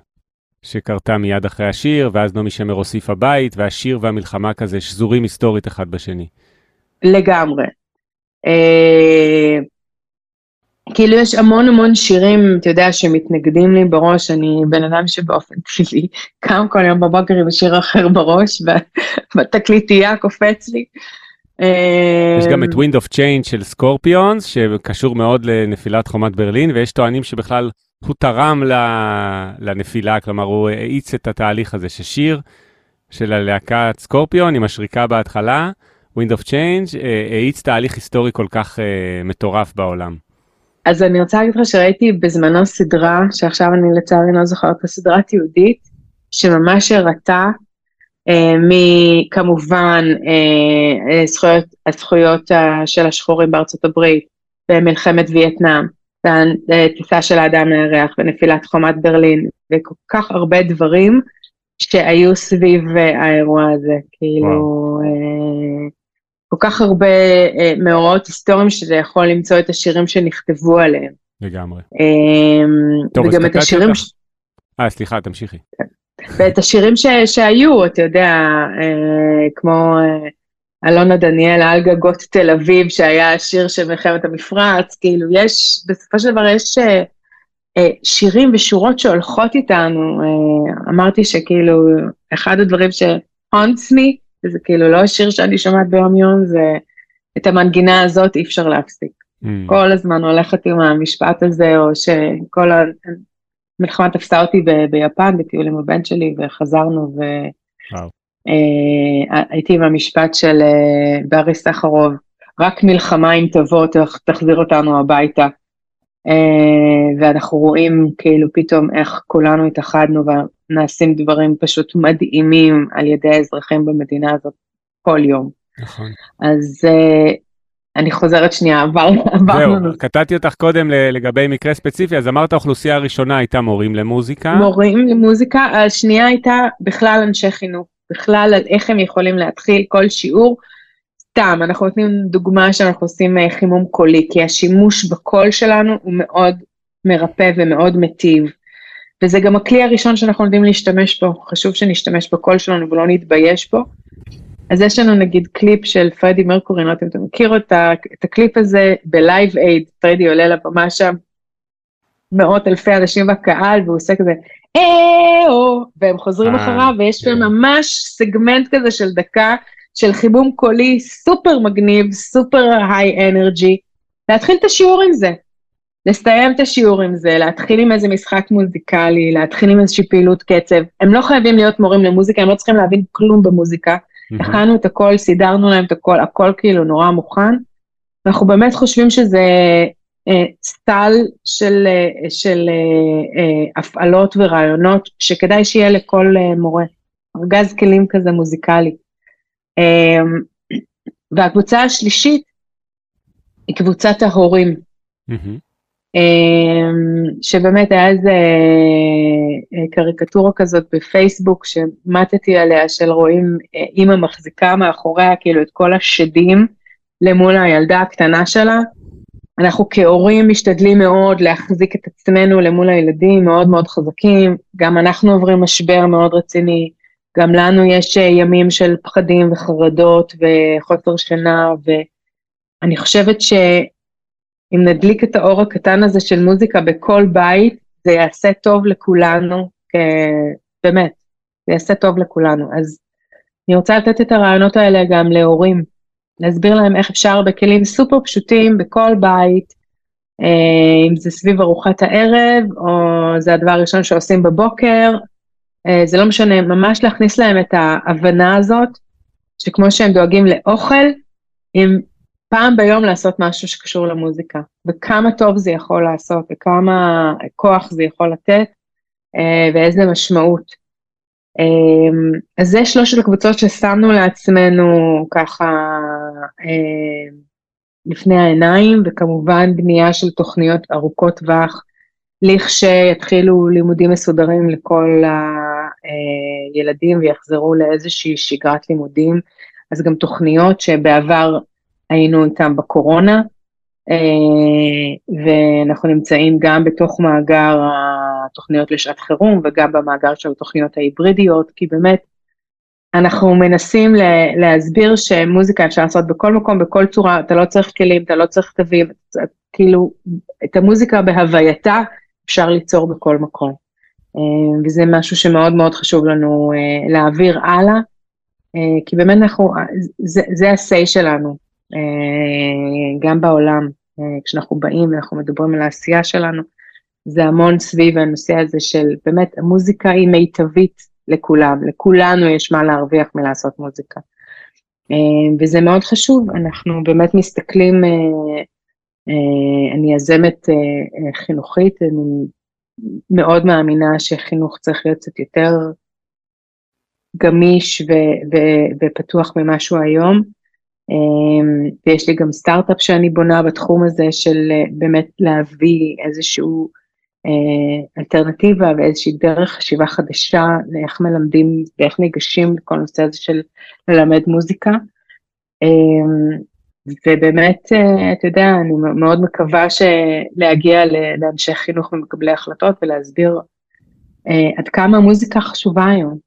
שקרתה מיד אחרי השיר, ואז נעמי שמר הוסיפה בית, והשיר והמלחמה כזה שזורים היסטורית אחד בשני. לגמרי. כאילו יש המון המון שירים, אתה יודע, שמתנגדים לי בראש, אני בן אדם שבאופן טבעי קם כל יום בבוקר עם שיר אחר בראש, בתקליטייה קופץ לי. יש גם את Wind of Change של סקורפיונס, שקשור מאוד לנפילת חומת ברלין, ויש טוענים שבכלל הוא תרם לנפילה, כלומר הוא האיץ את התהליך הזה, ששיר של הלהקת סקורפיון עם השריקה בהתחלה, Wind of Change, אה, האיץ תהליך היסטורי כל כך אה, מטורף בעולם. אז אני רוצה להגיד לך שראיתי בזמנו סדרה, שעכשיו אני לצערי לא זוכרת, הסדרה תיעודית, שממש הראתה אה, מכמובן אה, אה, זכויות, הזכויות אה, של השחורים בארצות הברית, במלחמת וייטנאם, והטיסה של האדם לירח, ונפילת חומת ברלין, וכל כך הרבה דברים שהיו סביב אה, האירוע הזה, כאילו... אה, כל כך הרבה אה, מאורעות היסטוריים שזה יכול למצוא את השירים שנכתבו עליהם. לגמרי. אה, טוב, וגם את השירים... ש... אה, סליחה, תמשיכי. ואת השירים ש... שהיו, אתה יודע, אה, כמו אה, אלונה דניאל על גגות תל אביב, שהיה השיר של מלחמת המפרץ, כאילו יש, בסופו של דבר יש שירים ושורות שהולכות איתנו. אמרתי שכאילו, אחד הדברים ש-haunts me, זה כאילו לא השיר שאני שומעת ביום יום, זה את המנגינה הזאת אי אפשר להפסיק. Mm. כל הזמן הולכת עם המשפט הזה, או שכל המלחמה תפסה אותי ב- ביפן, בטיול עם הבן שלי, וחזרנו, ו... Wow. אה, הייתי עם המשפט של אה, ברי סחרוב, רק מלחמה אם תבוא תחזיר אותנו הביתה. אה, ואנחנו רואים כאילו פתאום איך כולנו התאחדנו ונעשים דברים פשוט מדהימים על ידי האזרחים במדינה הזאת כל יום. נכון. אז אני חוזרת שנייה, עברנו. זהו, קטעתי אותך קודם לגבי מקרה ספציפי, אז אמרת האוכלוסייה הראשונה הייתה מורים למוזיקה. מורים למוזיקה, השנייה הייתה בכלל אנשי חינוך. בכלל על איך הם יכולים להתחיל כל שיעור. סתם, אנחנו נותנים דוגמה שאנחנו עושים אה, חימום קולי, כי השימוש בקול שלנו הוא מאוד מרפא ומאוד מטיב. וזה גם הכלי הראשון שאנחנו יודעים להשתמש בו, חשוב שנשתמש בקול שלנו ולא נתבייש בו. אז יש לנו נגיד קליפ של פרדי מרקורי, אני לא יודעת אם אתה מכיר אותה, את הקליפ הזה ב Live Aid, פרדי עולה לבמה שם, מאות אלפי אנשים בקהל, והוא עושה כזה, אה-או, והם חוזרים אה, אחריו, ויש שם כן. ממש סגמנט כזה של דקה, של חימום קולי סופר מגניב, סופר היי אנרגי, להתחיל את השיעור עם זה. לסיים את השיעור עם זה, להתחיל עם איזה משחק מוזיקלי, להתחיל עם איזושהי פעילות קצב. הם לא חייבים להיות מורים למוזיקה, הם לא צריכים להבין כלום במוזיקה. הכנו את הכל, סידרנו להם את הכל, הכל כאילו נורא מוכן. אנחנו באמת חושבים שזה אה, סל של, אה, של אה, הפעלות ורעיונות שכדאי שיהיה לכל מורה, ארגז כלים כזה מוזיקלי. והקבוצה השלישית היא קבוצת ההורים, mm-hmm. שבאמת היה איזה קריקטורה כזאת בפייסבוק שמטתי עליה של רואים אימא מחזיקה מאחוריה כאילו את כל השדים למול הילדה הקטנה שלה, אנחנו כהורים משתדלים מאוד להחזיק את עצמנו למול הילדים, מאוד מאוד חזקים, גם אנחנו עוברים משבר מאוד רציני, גם לנו יש אה, ימים של פחדים וחרדות וחוסר שינה, ואני חושבת שאם נדליק את האור הקטן הזה של מוזיקה בכל בית, זה יעשה טוב לכולנו, באמת, זה יעשה טוב לכולנו. אז אני רוצה לתת את הרעיונות האלה גם להורים. להסביר להם איך אפשר בכלים סופר פשוטים בכל בית, אה, אם זה סביב ארוחת הערב, או זה הדבר הראשון שעושים בבוקר, זה לא משנה, ממש להכניס להם את ההבנה הזאת, שכמו שהם דואגים לאוכל, אם פעם ביום לעשות משהו שקשור למוזיקה, וכמה טוב זה יכול לעשות, וכמה כוח זה יכול לתת, אה, ואיזה משמעות. אמ, אז זה שלושת הקבוצות ששמנו לעצמנו ככה לפני העיניים, וכמובן בנייה של תוכניות ארוכות טווח, לכשיתחילו לימודים מסודרים לכל הילדים ויחזרו לאיזושהי שגרת לימודים, אז גם תוכניות שבעבר היינו איתם בקורונה, אה, ואנחנו נמצאים גם בתוך מאגר התוכניות לשעת חירום וגם במאגר של התוכניות ההיברידיות, כי באמת אנחנו מנסים להסביר שמוזיקה אפשר לעשות בכל מקום, בכל צורה, אתה לא צריך כלים, אתה לא צריך תווים, כאילו, את המוזיקה בהווייתה אפשר ליצור בכל מקום. אה, וזה משהו שמאוד מאוד חשוב לנו אה, להעביר הלאה, כי באמת אנחנו, זה, ה-say שלנו, אה, גם בעולם, אה, כשאנחנו באים ואנחנו מדברים על העשייה שלנו, זה המון סביב הנושא הזה של באמת המוזיקה היא מיטבית לכולם, לכולנו יש מה להרוויח מלעשות מוזיקה. אה, וזה מאוד חשוב, אנחנו באמת מסתכלים, אני יזמת חינוכית, אני מאוד מאמינה שחינוך צריך להיות קצת יותר גמיש ו- ו- ופתוח ממה שהוא היום. ויש לי גם סטארט-אפ שאני בונה בתחום הזה של אה, באמת להביא איזשהו אה, אלטרנטיבה ואיזושהי דרך חשיבה חדשה לאיך מלמדים ואיך ניגשים לכל נושא הזה של ללמד מוזיקה. אמ, ובאמת, אה, אתה יודע, אני מאוד מקווה להגיע לאנשי חינוך ומקבלי החלטות ולהסביר עד כמה המוזיקה חשובה היום.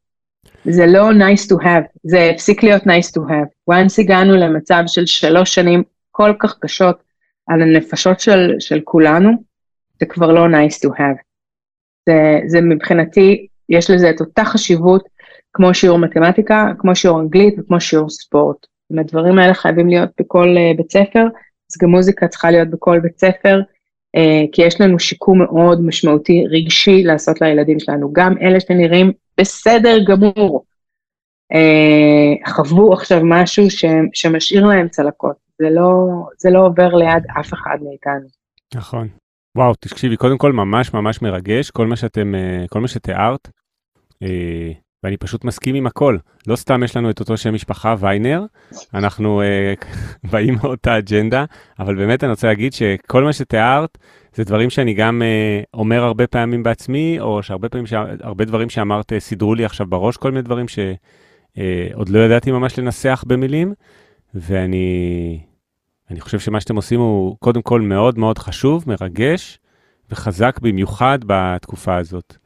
זה לא nice to have, זה הפסיק להיות nice to have. once הגענו למצב של שלוש שנים כל כך קשות על הנפשות של, של כולנו, זה כבר לא nice to have. זה, זה מבחינתי, יש לזה את אותה חשיבות כמו שיעור מתמטיקה, כמו שיעור אנגלית וכמו שיעור ספורט. אם הדברים האלה חייבים להיות בכל uh, בית ספר, אז גם מוזיקה צריכה להיות בכל בית ספר, uh, כי יש לנו שיקום מאוד משמעותי רגשי לעשות לילדים שלנו, גם אלה שנראים בסדר גמור, uh, חוו עכשיו משהו שמשאיר להם צלקות, זה לא, זה לא עובר ליד אף אחד מאיתנו. נכון. וואו, תקשיבי, קודם כל ממש ממש מרגש, כל מה שאתם, כל מה שתיארת. ואני פשוט מסכים עם הכל. לא סתם יש לנו את אותו שם משפחה, ויינר, אנחנו uh, באים מאותה אג'נדה, אבל באמת אני רוצה להגיד שכל מה שתיארת, זה דברים שאני גם uh, אומר הרבה פעמים בעצמי, או שהרבה פעמים, הרבה דברים שאמרת uh, סידרו לי עכשיו בראש, כל מיני דברים שעוד uh, לא ידעתי ממש לנסח במילים, ואני אני חושב שמה שאתם עושים הוא קודם כל מאוד מאוד חשוב, מרגש וחזק במיוחד בתקופה הזאת.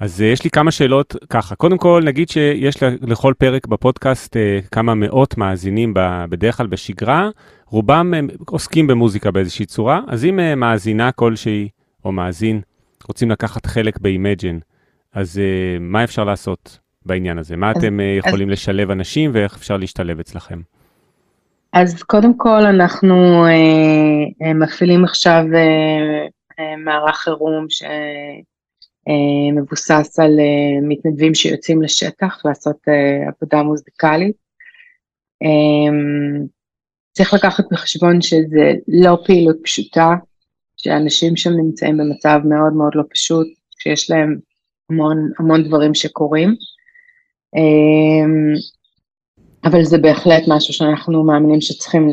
אז uh, יש לי כמה שאלות ככה. קודם כל, נגיד שיש לכל פרק בפודקאסט uh, כמה מאות מאזינים בדרך כלל בשגרה, רובם הם עוסקים במוזיקה באיזושהי צורה, אז אם מאזינה כלשהי או מאזין רוצים לקחת חלק ב-Imagine, אז מה אפשר לעשות בעניין הזה? מה אז, אתם יכולים אז... לשלב אנשים ואיך אפשר להשתלב אצלכם? אז קודם כל אנחנו uh, מפעילים עכשיו uh, uh, מערך חירום ש... אה, מבוסס על אה, מתנדבים שיוצאים לשטח לעשות אה, עבודה מוזיקלית. צריך לקחת בחשבון שזה לא פעילות פשוטה, שאנשים שם נמצאים במצב מאוד מאוד לא פשוט, שיש להם המון המון דברים שקורים. אבל זה בהחלט משהו שאנחנו מאמינים שצריכים,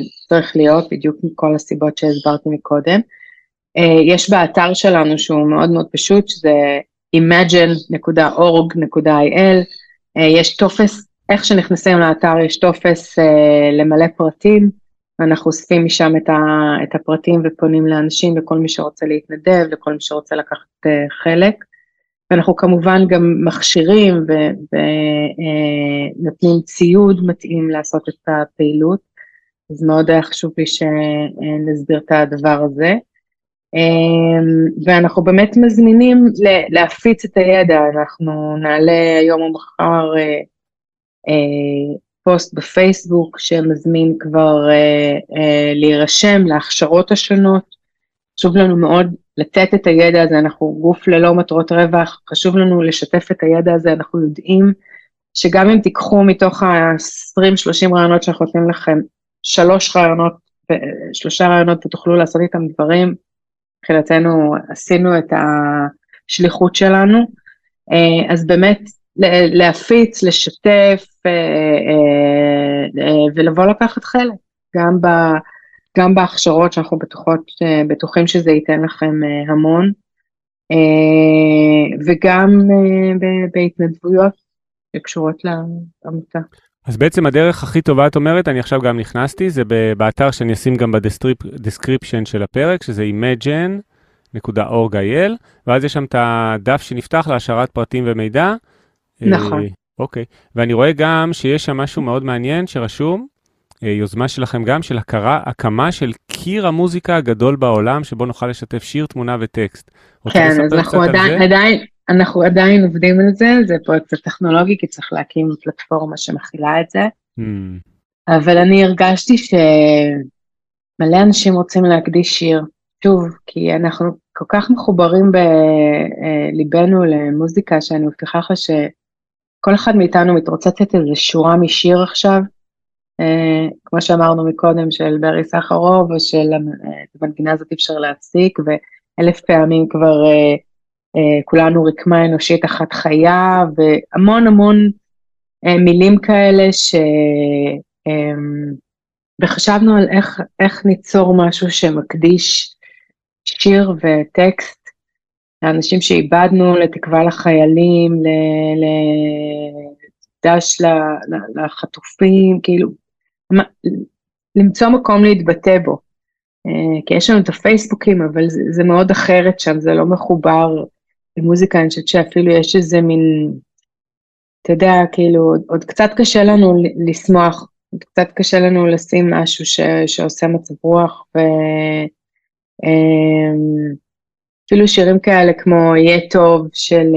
להיות, בדיוק מכל הסיבות שהסברתי מקודם. אה, יש באתר שלנו שהוא מאוד מאוד פשוט, שזה imagine.org.il, אה, יש טופס, איך שנכנסים לאתר יש טופס אה, למלא פרטים, אנחנו אוספים משם את, הפרטים ופונים לאנשים, לכל מי שרוצה להתנדב, לכל מי שרוצה לקחת חלק. ואנחנו כמובן גם מכשירים ונותנים ציוד מתאים לעשות את הפעילות, אז מאוד היה חשוב לי שנסביר את הדבר הזה. אמ, ואנחנו באמת מזמינים להפיץ את הידע, אנחנו נעלה היום או מחר אה, אה, פוסט בפייסבוק שמזמין כבר אה, להירשם להכשרות השונות. חשוב לנו מאוד לתת את הידע הזה, אנחנו גוף ללא מטרות רווח, חשוב לנו לשתף את הידע הזה, אנחנו יודעים שגם אם תיקחו מתוך ה-20-30 רעיונות שאנחנו נותנים לכם, שלוש רעיונות, שלושה רעיונות ותוכלו לעשות איתם דברים, מבחינתנו עשינו את השליחות שלנו, אה, אז באמת להפיץ, לשתף אה, אה, ולבוא לקחת חלק, גם, ב, גם בהכשרות שאנחנו בטוחות, בטוחים שזה ייתן לכם המון, וגם בהתנדבויות שקשורות לעמותה. אז בעצם הדרך הכי טובה, את אומרת, אני עכשיו גם נכנסתי, זה באתר שאני אשים גם ב description של הפרק, שזה imagine.org.il, ואז יש שם את הדף שנפתח להשארת פרטים ומידע. נכון. אה, אוקיי, ואני רואה גם שיש שם משהו מאוד מעניין שרשום, אה, יוזמה שלכם גם, של הכרה, הקמה של קיר המוזיקה הגדול בעולם, שבו נוכל לשתף שיר, תמונה וטקסט. כן, אז אנחנו עדיין, עדיין, אנחנו עדיין עובדים על זה, זה פרויקט טכנולוגי, כי צריך להקים פלטפורמה שמכילה את זה. Mm. אבל אני הרגשתי שמלא אנשים רוצים להקדיש שיר, שוב, כי אנחנו כל כך מחוברים בליבנו למוזיקה, שאני מבטיחה לך שכל אחד מאיתנו מתרוצצת איזה שורה משיר עכשיו, אה, כמו שאמרנו מקודם, של ברי סחרוב, או של את המנגינה הזאת אי אפשר להפסיק, ואלף פעמים כבר אה, אה, כולנו רקמה אנושית אחת חיה, והמון המון אה, מילים כאלה ש... אה, וחשבנו על איך, איך ניצור משהו שמקדיש שיר וטקסט לאנשים שאיבדנו, לתקווה לחיילים, לדש לחטופים, כאילו, למצוא מקום להתבטא בו. כי יש לנו את הפייסבוקים, אבל זה, זה מאוד אחרת שם, זה לא מחובר במוזיקה אני חושבת שאפילו יש איזה מין אתה יודע, כאילו, עוד, עוד קצת קשה לנו לשמוח, עוד קצת קשה לנו לשים משהו ש, שעושה מצב רוח, ואפילו אמ, שירים כאלה כמו יהיה טוב של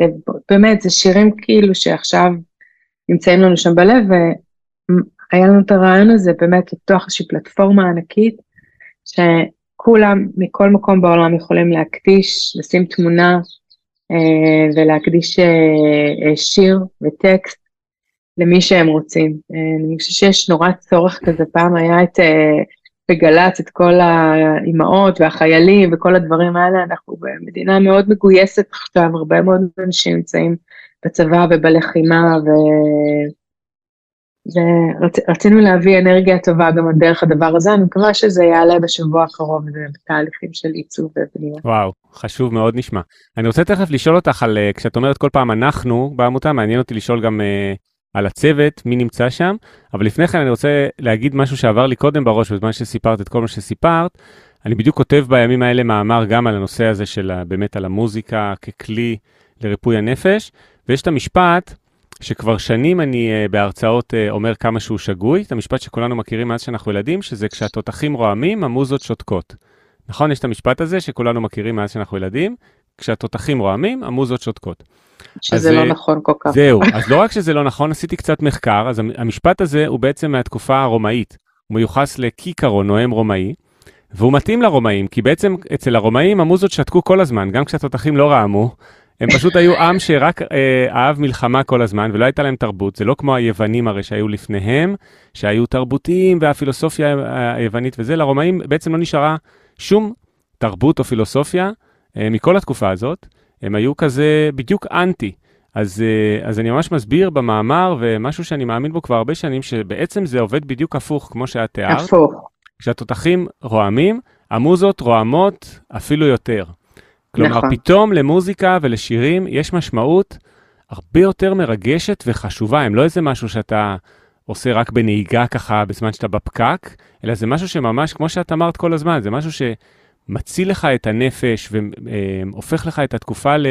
אה, באמת, זה שירים כאילו שעכשיו נמצאים לנו שם בלב, והיה לנו את הרעיון הזה באמת לפתוח איזושהי פלטפורמה ענקית, שכולם מכל מקום בעולם יכולים להקדיש, לשים תמונה אה, ולהקדיש אה, שיר וטקסט למי שהם רוצים. אה, אני חושבת שיש נורא צורך כזה, פעם היה את, בגל"צ את כל האימהות והחיילים וכל הדברים האלה, אנחנו במדינה מאוד מגויסת עכשיו, הרבה מאוד אנשים נמצאים בצבא ובלחימה, ו... ורצינו להביא אנרגיה טובה גם דרך הדבר הזה, אני מקווה שזה יעלה בשבוע הקרוב, בתהליכים של עיצוב ובנייה. וואו, חשוב מאוד נשמע. אני רוצה תכף לשאול אותך על, אה, כשאת אומרת כל פעם אנחנו בעמותה, מעניין אותי לשאול גם uh, על הצוות, מי נמצא שם, אבל לפני כן אני רוצה להגיד משהו שעבר לי קודם בראש, בזמן שסיפרת את כל מה שסיפרת. אני בדיוק כותב בימים האלה מאמר גם על הנושא הזה של באמת על המוזיקה ככלי לריפוי הנפש, ויש את המשפט, שכבר שנים אני uh, בהרצאות uh, אומר כמה שהוא שגוי, את המשפט שכולנו מכירים מאז שאנחנו ילדים, שזה כשהתותחים רועמים, המוזות שותקות. נכון? יש את המשפט הזה שכולנו מכירים מאז שאנחנו ילדים, כשהתותחים רועמים, המוזות שותקות. שזה אז, לא uh, נכון כל כך. זהו, אז לא רק שזה לא נכון, עשיתי קצת מחקר, אז המשפט הזה הוא בעצם מהתקופה הרומאית. הוא מיוחס לקיקרו, נואם רומאי, והוא מתאים לרומאים, כי בעצם אצל הרומאים המוזות שתקו כל הזמן, גם כשהתותחים לא רעמו, הם פשוט היו עם שרק אה, אהב מלחמה כל הזמן ולא הייתה להם תרבות. זה לא כמו היוונים הרי שהיו לפניהם, שהיו תרבותיים והפילוסופיה היוונית וזה. לרומאים בעצם לא נשארה שום תרבות או פילוסופיה אה, מכל התקופה הזאת. הם היו כזה בדיוק אנטי. אז, אה, אז אני ממש מסביר במאמר, ומשהו שאני מאמין בו כבר הרבה שנים, שבעצם זה עובד בדיוק הפוך, כמו שאת תיארת. הפוך. כשהתותחים רועמים, המוזות רועמות אפילו יותר. כלומר, נכון. פתאום למוזיקה ולשירים יש משמעות הרבה יותר מרגשת וחשובה. הם לא איזה משהו שאתה עושה רק בנהיגה ככה בזמן שאתה בפקק, אלא זה משהו שממש, כמו שאת אמרת כל הזמן, זה משהו שמציל לך את הנפש והופך לך את התקופה ל...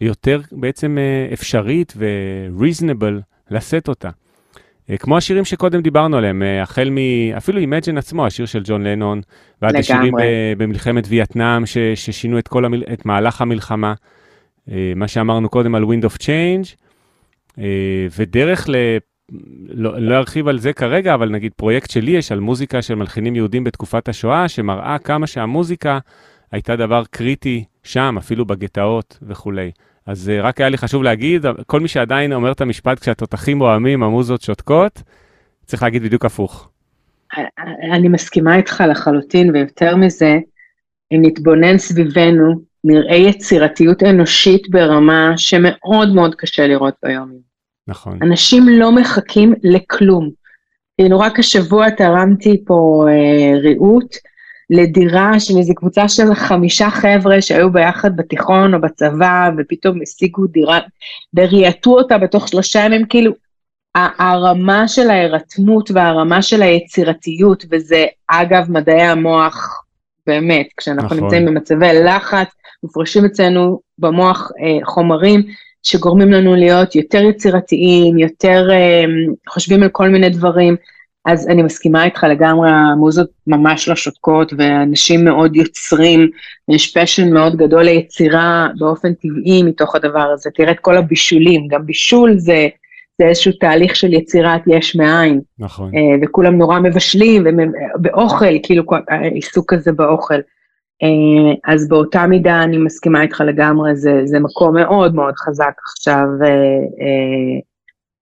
ליותר בעצם אה, אפשרית ו-reasonable לשאת אותה. אה, כמו השירים שקודם דיברנו עליהם, אה, החל מ... אפילו Imagine עצמו, השיר של ג'ון לנון, ועד השירים במלחמת וייטנאם ש... ששינו את, כל המל... את מהלך המלחמה, אה, מה שאמרנו קודם על Wind of Change, ודרך ל... לא, לא ארחיב על זה כרגע, אבל נגיד פרויקט שלי יש על מוזיקה של מלחינים יהודים בתקופת השואה, שמראה כמה שהמוזיקה הייתה דבר קריטי שם, אפילו בגטאות וכולי. אז uh, רק היה לי חשוב להגיד, כל מי שעדיין אומר את המשפט כשהתותחים רועמים, המוזות שותקות, צריך להגיד בדיוק הפוך. אני מסכימה איתך לחלוטין, ויותר מזה, אם נתבונן סביבנו, נראה יצירתיות אנושית ברמה שמאוד מאוד קשה לראות ביום. נכון. אנשים לא מחכים לכלום. כאילו רק השבוע תרמתי פה אה, ריהוט, לדירה של איזו קבוצה של חמישה חבר'ה שהיו ביחד בתיכון או בצבא, ופתאום השיגו דירה, וריהטו אותה בתוך שלושה ימים, כאילו, הרמה של ההירתמות והרמה של היצירתיות, וזה אגב מדעי המוח, באמת, כשאנחנו נכון. נמצאים במצבי לחץ, מופרשים אצלנו במוח אה, חומרים שגורמים לנו להיות יותר יצירתיים, יותר אה, חושבים על כל מיני דברים. אז אני מסכימה איתך לגמרי, המוזות ממש לא שותקות, ואנשים מאוד יוצרים, יש פשן מאוד גדול ליצירה באופן טבעי מתוך הדבר הזה. תראה את כל הבישולים, גם בישול זה, זה איזשהו תהליך של יצירת יש מאין. נכון. אה, וכולם נורא מבשלים, באוכל, כאילו העיסוק הזה באוכל. אה, אז באותה מידה אני מסכימה איתך לגמרי, זה, זה מקום מאוד מאוד חזק עכשיו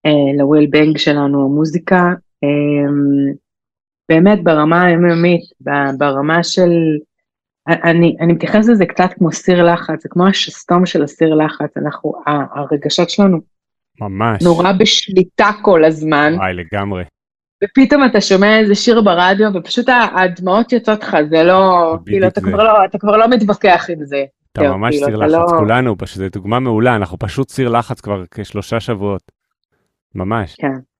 אה, לוויל בנג שלנו, המוזיקה. אמ, באמת ברמה היומיומית, ברמה של... אני, אני מתייחס לזה קצת כמו סיר לחץ, זה כמו השסתום של הסיר לחץ, אנחנו, הרגשות שלנו ממש נורא בשליטה כל הזמן. וואי, לגמרי. ופתאום אתה שומע איזה שיר ברדיו, ופשוט הדמעות יוצאות לך, זה לא, כאילו, אתה כבר לא, אתה כבר לא מתווכח עם זה. אתה ממש כאילו, סיר לחץ, לא... כולנו, פשוט, זו דוגמה מעולה, אנחנו פשוט סיר לחץ כבר כשלושה שבועות. ממש. כן.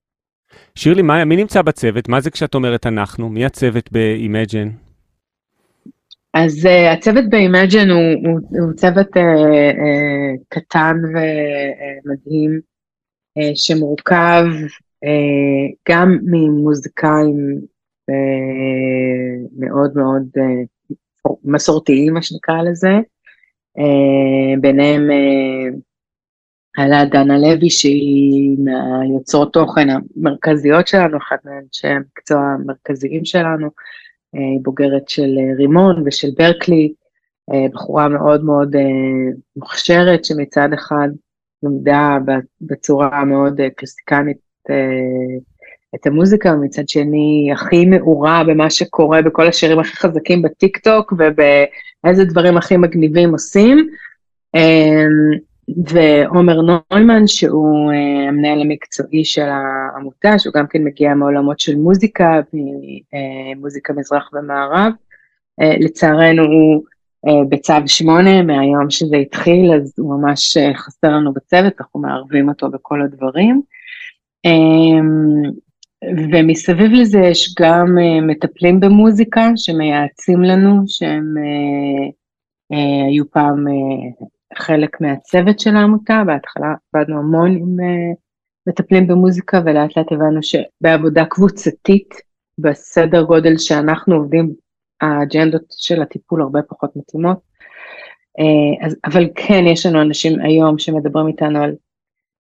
שירלי, מה, מי נמצא בצוות? מה זה כשאת אומרת אנחנו? מי הצוות ב-Imagine? אז uh, הצוות ב-Imagine הוא, הוא, הוא צוות uh, uh, קטן ומדהים. שמורכב גם ממוזיקאים מאוד מאוד מסורתיים, מה שנקרא לזה, ביניהם עלה דנה לוי שהיא מהיוצרות תוכן המרכזיות שלנו, אחת מאנשי המקצוע המרכזיים שלנו, היא בוגרת של רימון ושל ברקלי, בחורה מאוד מאוד מוכשרת שמצד אחד למדה בצורה מאוד קלסיקנית את המוזיקה, ומצד שני הכי מעורה במה שקורה בכל השירים הכי חזקים בטיק טוק ובאיזה דברים הכי מגניבים עושים. ועומר נוימן, שהוא uh, המנהל המקצועי של העמותה, שהוא גם כן מגיע מעולמות של מוזיקה, מוזיקה מזרח ומערב. Uh, לצערנו הוא בצו שמונה מהיום שזה התחיל, אז הוא ממש חסר לנו בצוות, אנחנו מערבים אותו בכל הדברים. ומסביב לזה יש גם מטפלים במוזיקה שמייעצים לנו, שהם היו פעם חלק מהצוות של העמותה, בהתחלה עבדנו המון עם uh, מטפלים במוזיקה ולאט לאט הבנו שבעבודה קבוצתית, בסדר גודל שאנחנו עובדים, האג'נדות של הטיפול הרבה פחות מתאימות. Uh, אז, אבל כן, יש לנו אנשים היום שמדברים איתנו על,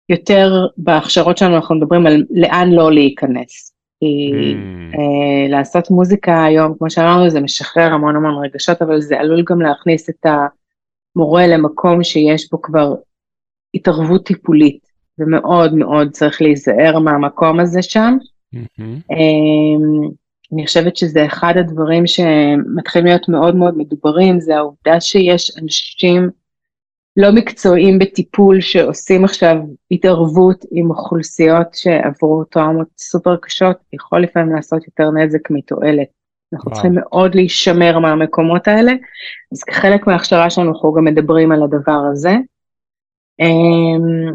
יותר בהכשרות שלנו אנחנו מדברים על לאן לא להיכנס. כי mm. uh, לעשות מוזיקה היום, כמו שאמרנו, זה משחרר המון המון רגשות, אבל זה עלול גם להכניס את ה... מורה למקום שיש בו כבר התערבות טיפולית, ומאוד מאוד צריך להיזהר מהמקום הזה שם. Mm-hmm. אני חושבת שזה אחד הדברים שמתחילים להיות מאוד מאוד מדוברים, זה העובדה שיש אנשים לא מקצועיים בטיפול שעושים עכשיו התערבות עם אוכלוסיות שעברו טראומות סופר קשות, יכול לפעמים לעשות יותר נזק מתועלת. אנחנו צריכים מאוד להישמר מהמקומות האלה, אז כחלק מההכשרה שלנו אנחנו גם מדברים על הדבר הזה. אמ,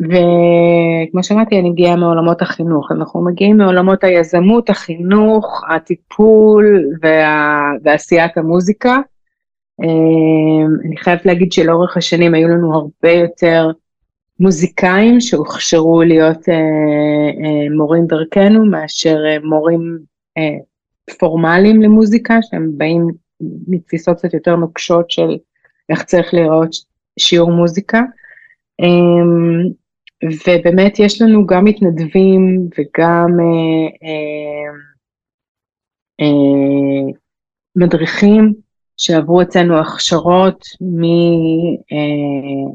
וכמו שאמרתי, אני מגיעה מעולמות החינוך, אנחנו מגיעים מעולמות היזמות, החינוך, הטיפול וה... ועשיית המוזיקה. אמ, אני חייבת להגיד שלאורך השנים היו לנו הרבה יותר מוזיקאים שהוכשרו להיות אה, אה, מורים דרכנו, מאשר אה, מורים פורמליים למוזיקה, שהם באים מתפיסות קצת יותר נוקשות של איך צריך להיראות שיעור מוזיקה. אמ, ובאמת יש לנו גם מתנדבים וגם אה, אה, אה, מדריכים שעברו אצלנו הכשרות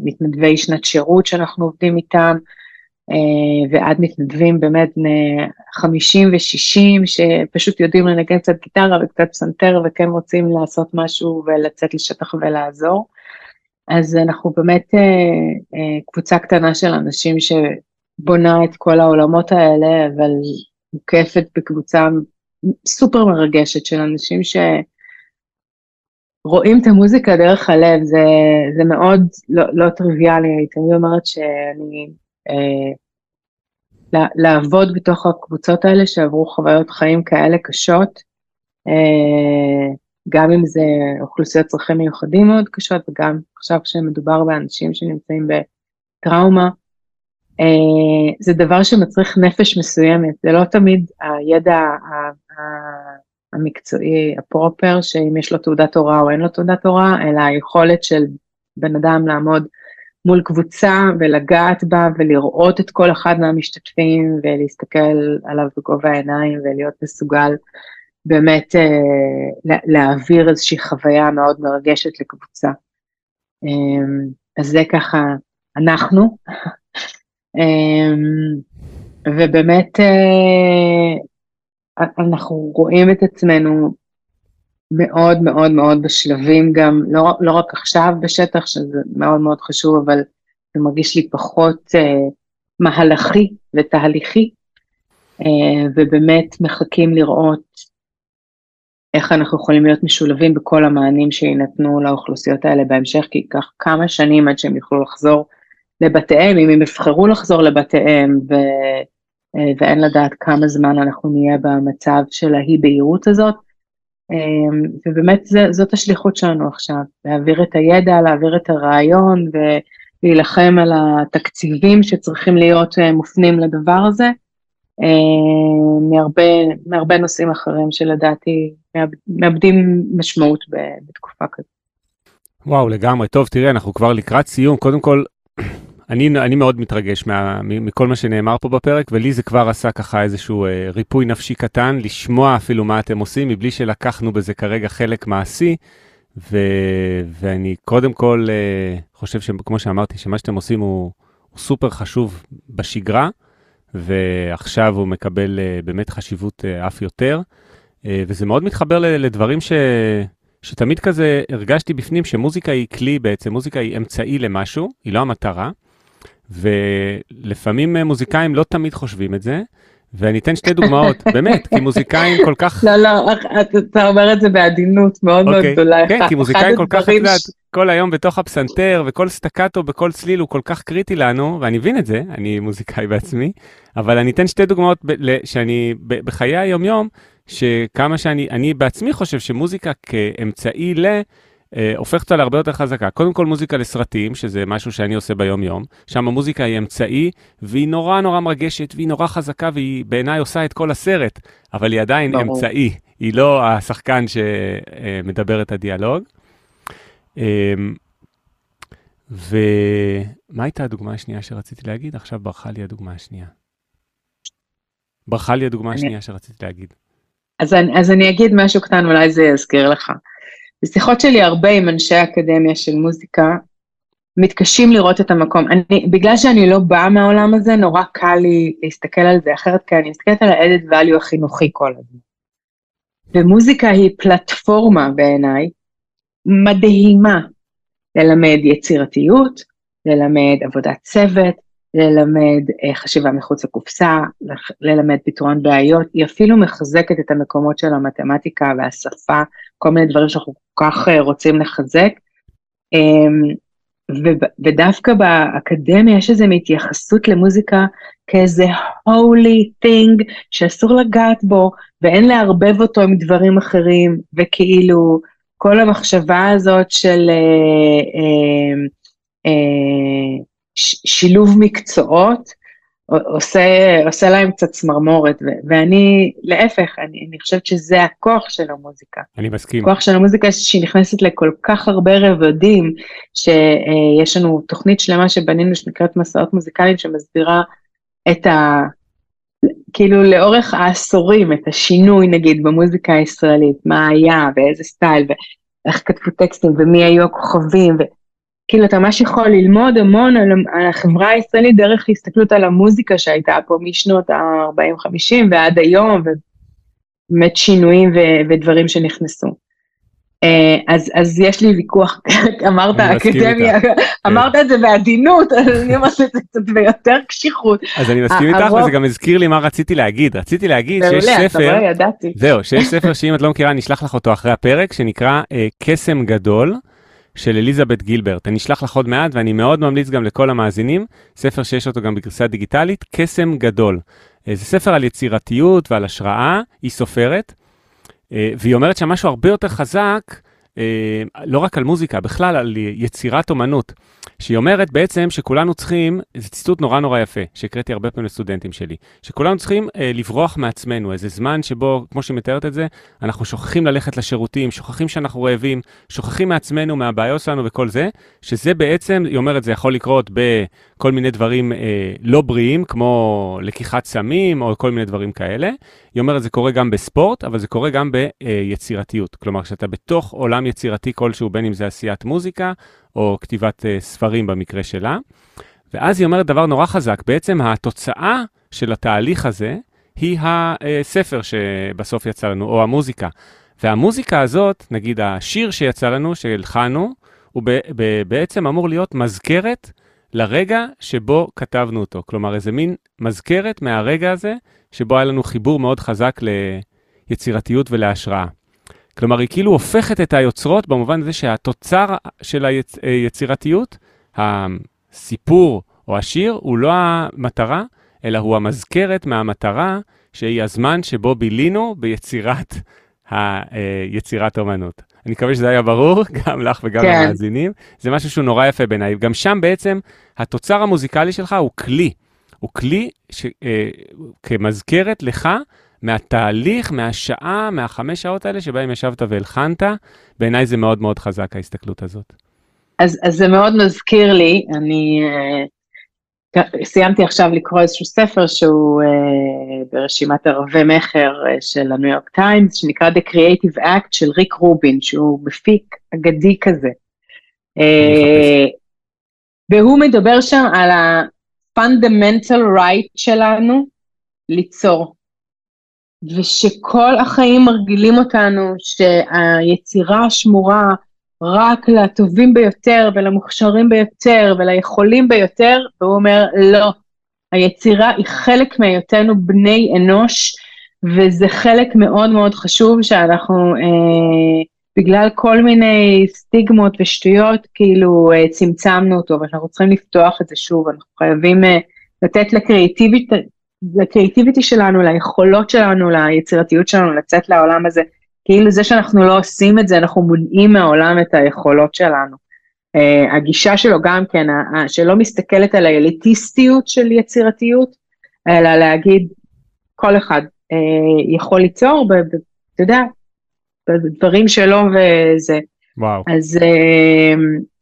ממתנדבי שנת שירות שאנחנו עובדים איתם, אה, ועד מתנדבים באמת בני 50 ו-60 שפשוט יודעים לנגן קצת גיטרה וקצת פסנתר וכן רוצים לעשות משהו ולצאת לשטח ולעזור. אז אנחנו באמת אה, אה, קבוצה קטנה של אנשים שבונה את כל העולמות האלה, אבל מוקפת בקבוצה סופר מרגשת של אנשים שרואים את המוזיקה דרך הלב, זה, זה מאוד לא, לא טריוויאלי, הייתי אומרת שאני אה, לעבוד בתוך הקבוצות האלה שעברו חוויות חיים כאלה קשות, אה, גם אם זה אוכלוסיות צרכים מיוחדים מאוד קשות, וגם עכשיו כשמדובר באנשים שנמצאים בטראומה, אה, זה דבר שמצריך נפש מסוימת, זה לא תמיד הידע המקצועי הפרופר, שאם יש לו תעודת הוראה או אין לו תעודת הוראה, אלא היכולת של בן אדם לעמוד מול קבוצה ולגעת בה ולראות את כל אחד מהמשתתפים ולהסתכל עליו בגובה העיניים ולהיות מסוגל באמת אה, להעביר איזושהי חוויה מאוד מרגשת לקבוצה. אה, אז זה ככה אנחנו. אה, ובאמת אה, אנחנו רואים את עצמנו מאוד מאוד מאוד בשלבים גם, לא, לא רק עכשיו בשטח, שזה מאוד מאוד חשוב, אבל זה מרגיש לי פחות אה, מהלכי ותהליכי, אה, ובאמת מחכים לראות איך אנחנו יכולים להיות משולבים בכל המענים שיינתנו לאוכלוסיות האלה בהמשך, כי ייקח כמה שנים עד שהם יוכלו לחזור לבתיהם, אם הם יבחרו לחזור לבתיהם, ו, אה, ואין לדעת כמה זמן אנחנו נהיה במצב של האי בהירות הזאת. אמ, ובאמת זה, זאת השליחות שלנו עכשיו, להעביר את הידע, להעביר את הרעיון להילחם על התקציבים שצריכים להיות מופנים לדבר הזה, מהרבה, מהרבה נושאים אחרים שלדעתי מאבדים משמעות בתקופה כזאת. וואו, לגמרי. טוב, תראה, אנחנו כבר לקראת סיום. קודם כל, אני, אני מאוד מתרגש מה, מכל מה שנאמר פה בפרק, ולי זה כבר עשה ככה איזשהו אה, ריפוי נפשי קטן, לשמוע אפילו מה אתם עושים, מבלי שלקחנו בזה כרגע חלק מעשי. ו, ואני קודם כל אה, חושב שכמו שאמרתי, שמה שאתם עושים הוא, הוא סופר חשוב בשגרה, ועכשיו הוא מקבל אה, באמת חשיבות אה, אף יותר. אה, וזה מאוד מתחבר לדברים ש... שתמיד כזה הרגשתי בפנים שמוזיקה היא כלי בעצם, מוזיקה היא אמצעי למשהו, היא לא המטרה. ולפעמים מוזיקאים לא תמיד חושבים את זה, ואני אתן שתי דוגמאות, באמת, כי מוזיקאים כל כך... לא, לא, אתה אומר את זה בעדינות מאוד מאוד אוקיי. גדולה. כן, כי מוזיקאים כל כך, את יודעת, כל היום בתוך הפסנתר, וכל סטקטו בכל צליל הוא כל כך קריטי לנו, ואני מבין את זה, אני מוזיקאי בעצמי, אבל אני אתן שתי דוגמאות שאני, בחיי היום-יום, שכמה שאני, אני בעצמי חושב שמוזיקה כאמצעי ל... אה, הופך אותה להרבה יותר חזקה. קודם כל מוזיקה לסרטים, שזה משהו שאני עושה ביום-יום, שם המוזיקה היא אמצעי, והיא נורא נורא מרגשת, והיא נורא חזקה, והיא בעיניי עושה את כל הסרט, אבל היא עדיין ברור. אמצעי, היא לא השחקן שמדבר את הדיאלוג. אמ, ומה הייתה הדוגמה השנייה שרציתי להגיד? עכשיו ברחה לי הדוגמה השנייה. ברחה לי הדוגמה. השנייה שרציתי להגיד. אז אני, אז אני אגיד משהו קטן, אולי זה יזכיר לך. בשיחות שלי הרבה עם אנשי אקדמיה של מוזיקה, מתקשים לראות את המקום. אני, בגלל שאני לא באה מהעולם הזה, נורא קל לי להסתכל על זה אחרת, כי אני מסתכלת על ה-added value החינוכי כל הזמן. ומוזיקה היא פלטפורמה בעיניי מדהימה ללמד יצירתיות, ללמד עבודת צוות, ללמד אה, חשיבה מחוץ לקופסה, ללמד פתרון בעיות, היא אפילו מחזקת את המקומות של המתמטיקה והשפה, כל מיני דברים שאנחנו כך אה, רוצים לחזק. אמ, ודווקא באקדמיה יש איזו התייחסות למוזיקה כאיזה holy thing שאסור לגעת בו ואין לערבב אותו עם דברים אחרים, וכאילו כל המחשבה הזאת של אה, אה, אה, שילוב מקצועות, עושה, עושה להם קצת צמרמורת, ואני, להפך, אני, אני חושבת שזה הכוח של המוזיקה. אני מסכים. הכוח של המוזיקה שהיא נכנסת לכל כך הרבה רבדים, שיש לנו תוכנית שלמה שבנינו שנקראת מסעות מוזיקליים, שמסבירה את ה... כאילו לאורך העשורים, את השינוי נגיד במוזיקה הישראלית, מה היה ואיזה סטייל, ואיך כתבו טקסטים ומי היו הכוכבים, ו... כאילו אתה ממש יכול ללמוד המון על, על החברה הישראלית דרך הסתכלות על המוזיקה שהייתה פה משנות ה-40-50 ועד היום, ובאמת שינויים ו, ודברים שנכנסו. אה, אז, אז יש לי ויכוח, אמרת אקדמיה, אמרת את זה בעדינות, אני אומרת את זה קצת ביותר קשיחות. אז אני מסכים איתך, וזה גם הזכיר לי מה רציתי להגיד. רציתי להגיד שיש ספר, זהו, שיש ספר שאם את לא מכירה, אני אשלח לך אותו אחרי הפרק, שנקרא אה, קסם גדול. של אליזבת גילברט. אני אשלח לך עוד מעט, ואני מאוד ממליץ גם לכל המאזינים, ספר שיש אותו גם בגרסה דיגיטלית, קסם גדול. אה, זה ספר על יצירתיות ועל השראה, היא סופרת, אה, והיא אומרת שם משהו הרבה יותר חזק, אה, לא רק על מוזיקה, בכלל על יצירת אומנות. שהיא אומרת בעצם שכולנו צריכים, זה ציטוט נורא נורא יפה, שהקראתי הרבה פעמים לסטודנטים שלי, שכולנו צריכים אה, לברוח מעצמנו, איזה זמן שבו, כמו שהיא מתארת את זה, אנחנו שוכחים ללכת לשירותים, שוכחים שאנחנו רעבים, שוכחים מעצמנו, מהבעיות שלנו וכל זה, שזה בעצם, היא אומרת, זה יכול לקרות בכל מיני דברים אה, לא בריאים, כמו לקיחת סמים או כל מיני דברים כאלה. היא אומרת, זה קורה גם בספורט, אבל זה קורה גם ביצירתיות. כלומר, כשאתה בתוך עולם יצירתי כלשהו, בין אם זה עשיית מוזיקה, או כתיבת uh, ספרים במקרה שלה. ואז היא אומרת דבר נורא חזק, בעצם התוצאה של התהליך הזה היא הספר שבסוף יצא לנו, או המוזיקה. והמוזיקה הזאת, נגיד השיר שיצא לנו, שהלחנו, הוא בעצם אמור להיות מזכרת לרגע שבו כתבנו אותו. כלומר, איזה מין מזכרת מהרגע הזה, שבו היה לנו חיבור מאוד חזק ליצירתיות ולהשראה. כלומר, היא כאילו הופכת את היוצרות במובן הזה שהתוצר של היצירתיות, הסיפור או השיר, הוא לא המטרה, אלא הוא המזכרת מהמטרה, שהיא הזמן שבו בילינו ביצירת היצירת אומנות. אני מקווה שזה היה ברור, גם לך וגם כן. למאזינים. זה משהו שהוא נורא יפה בעיניי. גם שם בעצם התוצר המוזיקלי שלך הוא כלי. הוא כלי ש, אה, כמזכרת לך מהתהליך, מהשעה, מהחמש שעות האלה שבהם ישבת והלחנת. בעיניי זה מאוד מאוד חזק ההסתכלות הזאת. אז, אז זה מאוד מזכיר לי, אני uh, סיימתי עכשיו לקרוא איזשהו ספר שהוא uh, ברשימת ערבי מכר uh, של הניו יורק טיימס, שנקרא The Creative Act של ריק רובין, שהוא מפיק אגדי כזה. והוא מדבר שם על ה-fundamental right שלנו ליצור. ושכל החיים מרגילים אותנו שהיצירה שמורה רק לטובים ביותר ולמוכשרים ביותר וליכולים ביותר, והוא אומר, לא, היצירה היא חלק מהיותנו בני אנוש, וזה חלק מאוד מאוד חשוב שאנחנו, אה, בגלל כל מיני סטיגמות ושטויות, כאילו אה, צמצמנו אותו, ואנחנו צריכים לפתוח את זה שוב, אנחנו חייבים אה, לתת לקריאיטיבית, לקריאיטיביטי שלנו, ליכולות שלנו, ליצירתיות שלנו, לצאת לעולם הזה. כאילו זה שאנחנו לא עושים את זה, אנחנו מונעים מהעולם את היכולות שלנו. Uh, הגישה שלו גם כן, uh, שלא מסתכלת על האליטיסטיות של יצירתיות, אלא להגיד, כל אחד uh, יכול ליצור, אתה יודע, בדברים שלו וזה. וואו. אז, uh,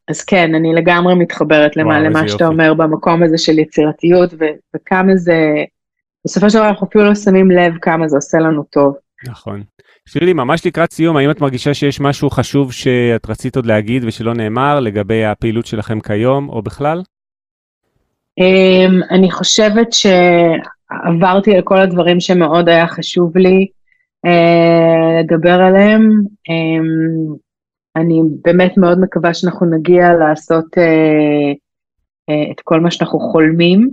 אז כן, אני לגמרי מתחברת למה, וואו, למה שאתה יופי. אומר במקום הזה של יצירתיות, ו, וכמה זה, בסופו של דבר אנחנו אפילו לא שמים לב כמה זה עושה לנו טוב. נכון. שירלי, ממש לקראת סיום, האם את מרגישה שיש משהו חשוב שאת רצית עוד להגיד ושלא נאמר לגבי הפעילות שלכם כיום או בכלל? Um, אני חושבת שעברתי על כל הדברים שמאוד היה חשוב לי uh, לדבר עליהם. Um, אני באמת מאוד מקווה שאנחנו נגיע לעשות uh, uh, את כל מה שאנחנו חולמים.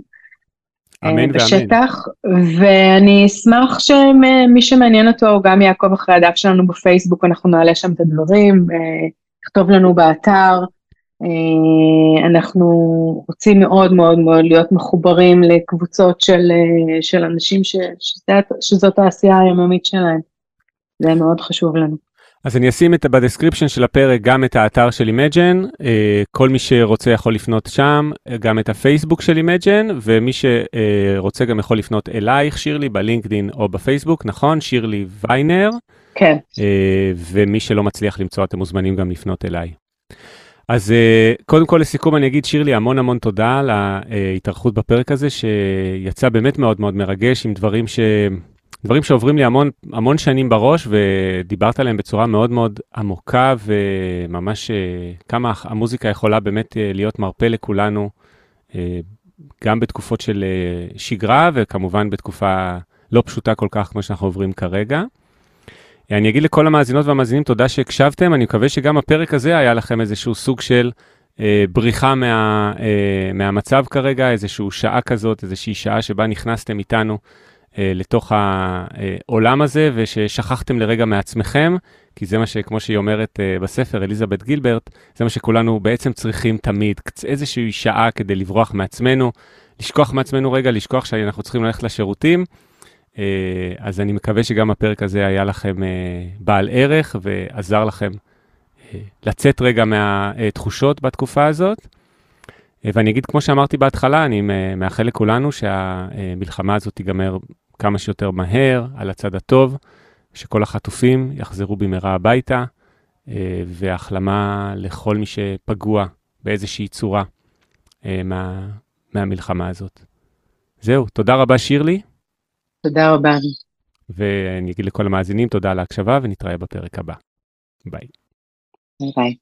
אמן ואמן. בשטח, ואני אשמח שמי שמעניין אותו גם יעקוב אחרי הדף שלנו בפייסבוק, אנחנו נעלה שם את הדברים, יכתוב לנו באתר. אנחנו רוצים מאוד מאוד מאוד להיות מחוברים לקבוצות של, של אנשים ש, שזאת, שזאת העשייה היומיומית שלהם. זה מאוד חשוב לנו. אז אני אשים את, ב description של הפרק גם את האתר של Imagine, כל מי שרוצה יכול לפנות שם, גם את הפייסבוק של Imagine, ומי שרוצה גם יכול לפנות אלייך, שירלי, בלינקדין או בפייסבוק, נכון? שירלי ויינר. כן. ומי שלא מצליח למצוא, אתם מוזמנים גם לפנות אליי. אז קודם כל לסיכום אני אגיד, שירלי, המון המון תודה על ההתארחות בפרק הזה, שיצא באמת מאוד מאוד מרגש עם דברים ש... דברים שעוברים לי המון, המון שנים בראש, ודיברת עליהם בצורה מאוד מאוד עמוקה, וממש כמה המוזיקה יכולה באמת להיות מרפא לכולנו, גם בתקופות של שגרה, וכמובן בתקופה לא פשוטה כל כך כמו שאנחנו עוברים כרגע. אני אגיד לכל המאזינות והמאזינים תודה שהקשבתם, אני מקווה שגם הפרק הזה היה לכם איזשהו סוג של בריחה מה, מהמצב כרגע, איזושהי שעה כזאת, איזושהי שעה שבה נכנסתם איתנו. לתוך העולם הזה, וששכחתם לרגע מעצמכם, כי זה מה שכמו שהיא אומרת בספר, אליזבת גילברט, זה מה שכולנו בעצם צריכים תמיד, איזושהי שעה כדי לברוח מעצמנו, לשכוח מעצמנו רגע, לשכוח שאנחנו צריכים ללכת לשירותים. אז אני מקווה שגם הפרק הזה היה לכם בעל ערך ועזר לכם לצאת רגע מהתחושות בתקופה הזאת. ואני אגיד, כמו שאמרתי בהתחלה, אני מאחל לכולנו שהמלחמה הזאת תיגמר כמה שיותר מהר, על הצד הטוב, שכל החטופים יחזרו במהרה הביתה, והחלמה לכל מי שפגוע באיזושהי צורה מה, מהמלחמה הזאת. זהו, תודה רבה שירלי. תודה רבה. ואני אגיד לכל המאזינים תודה על ההקשבה, ונתראה בפרק הבא. ביי. ביי.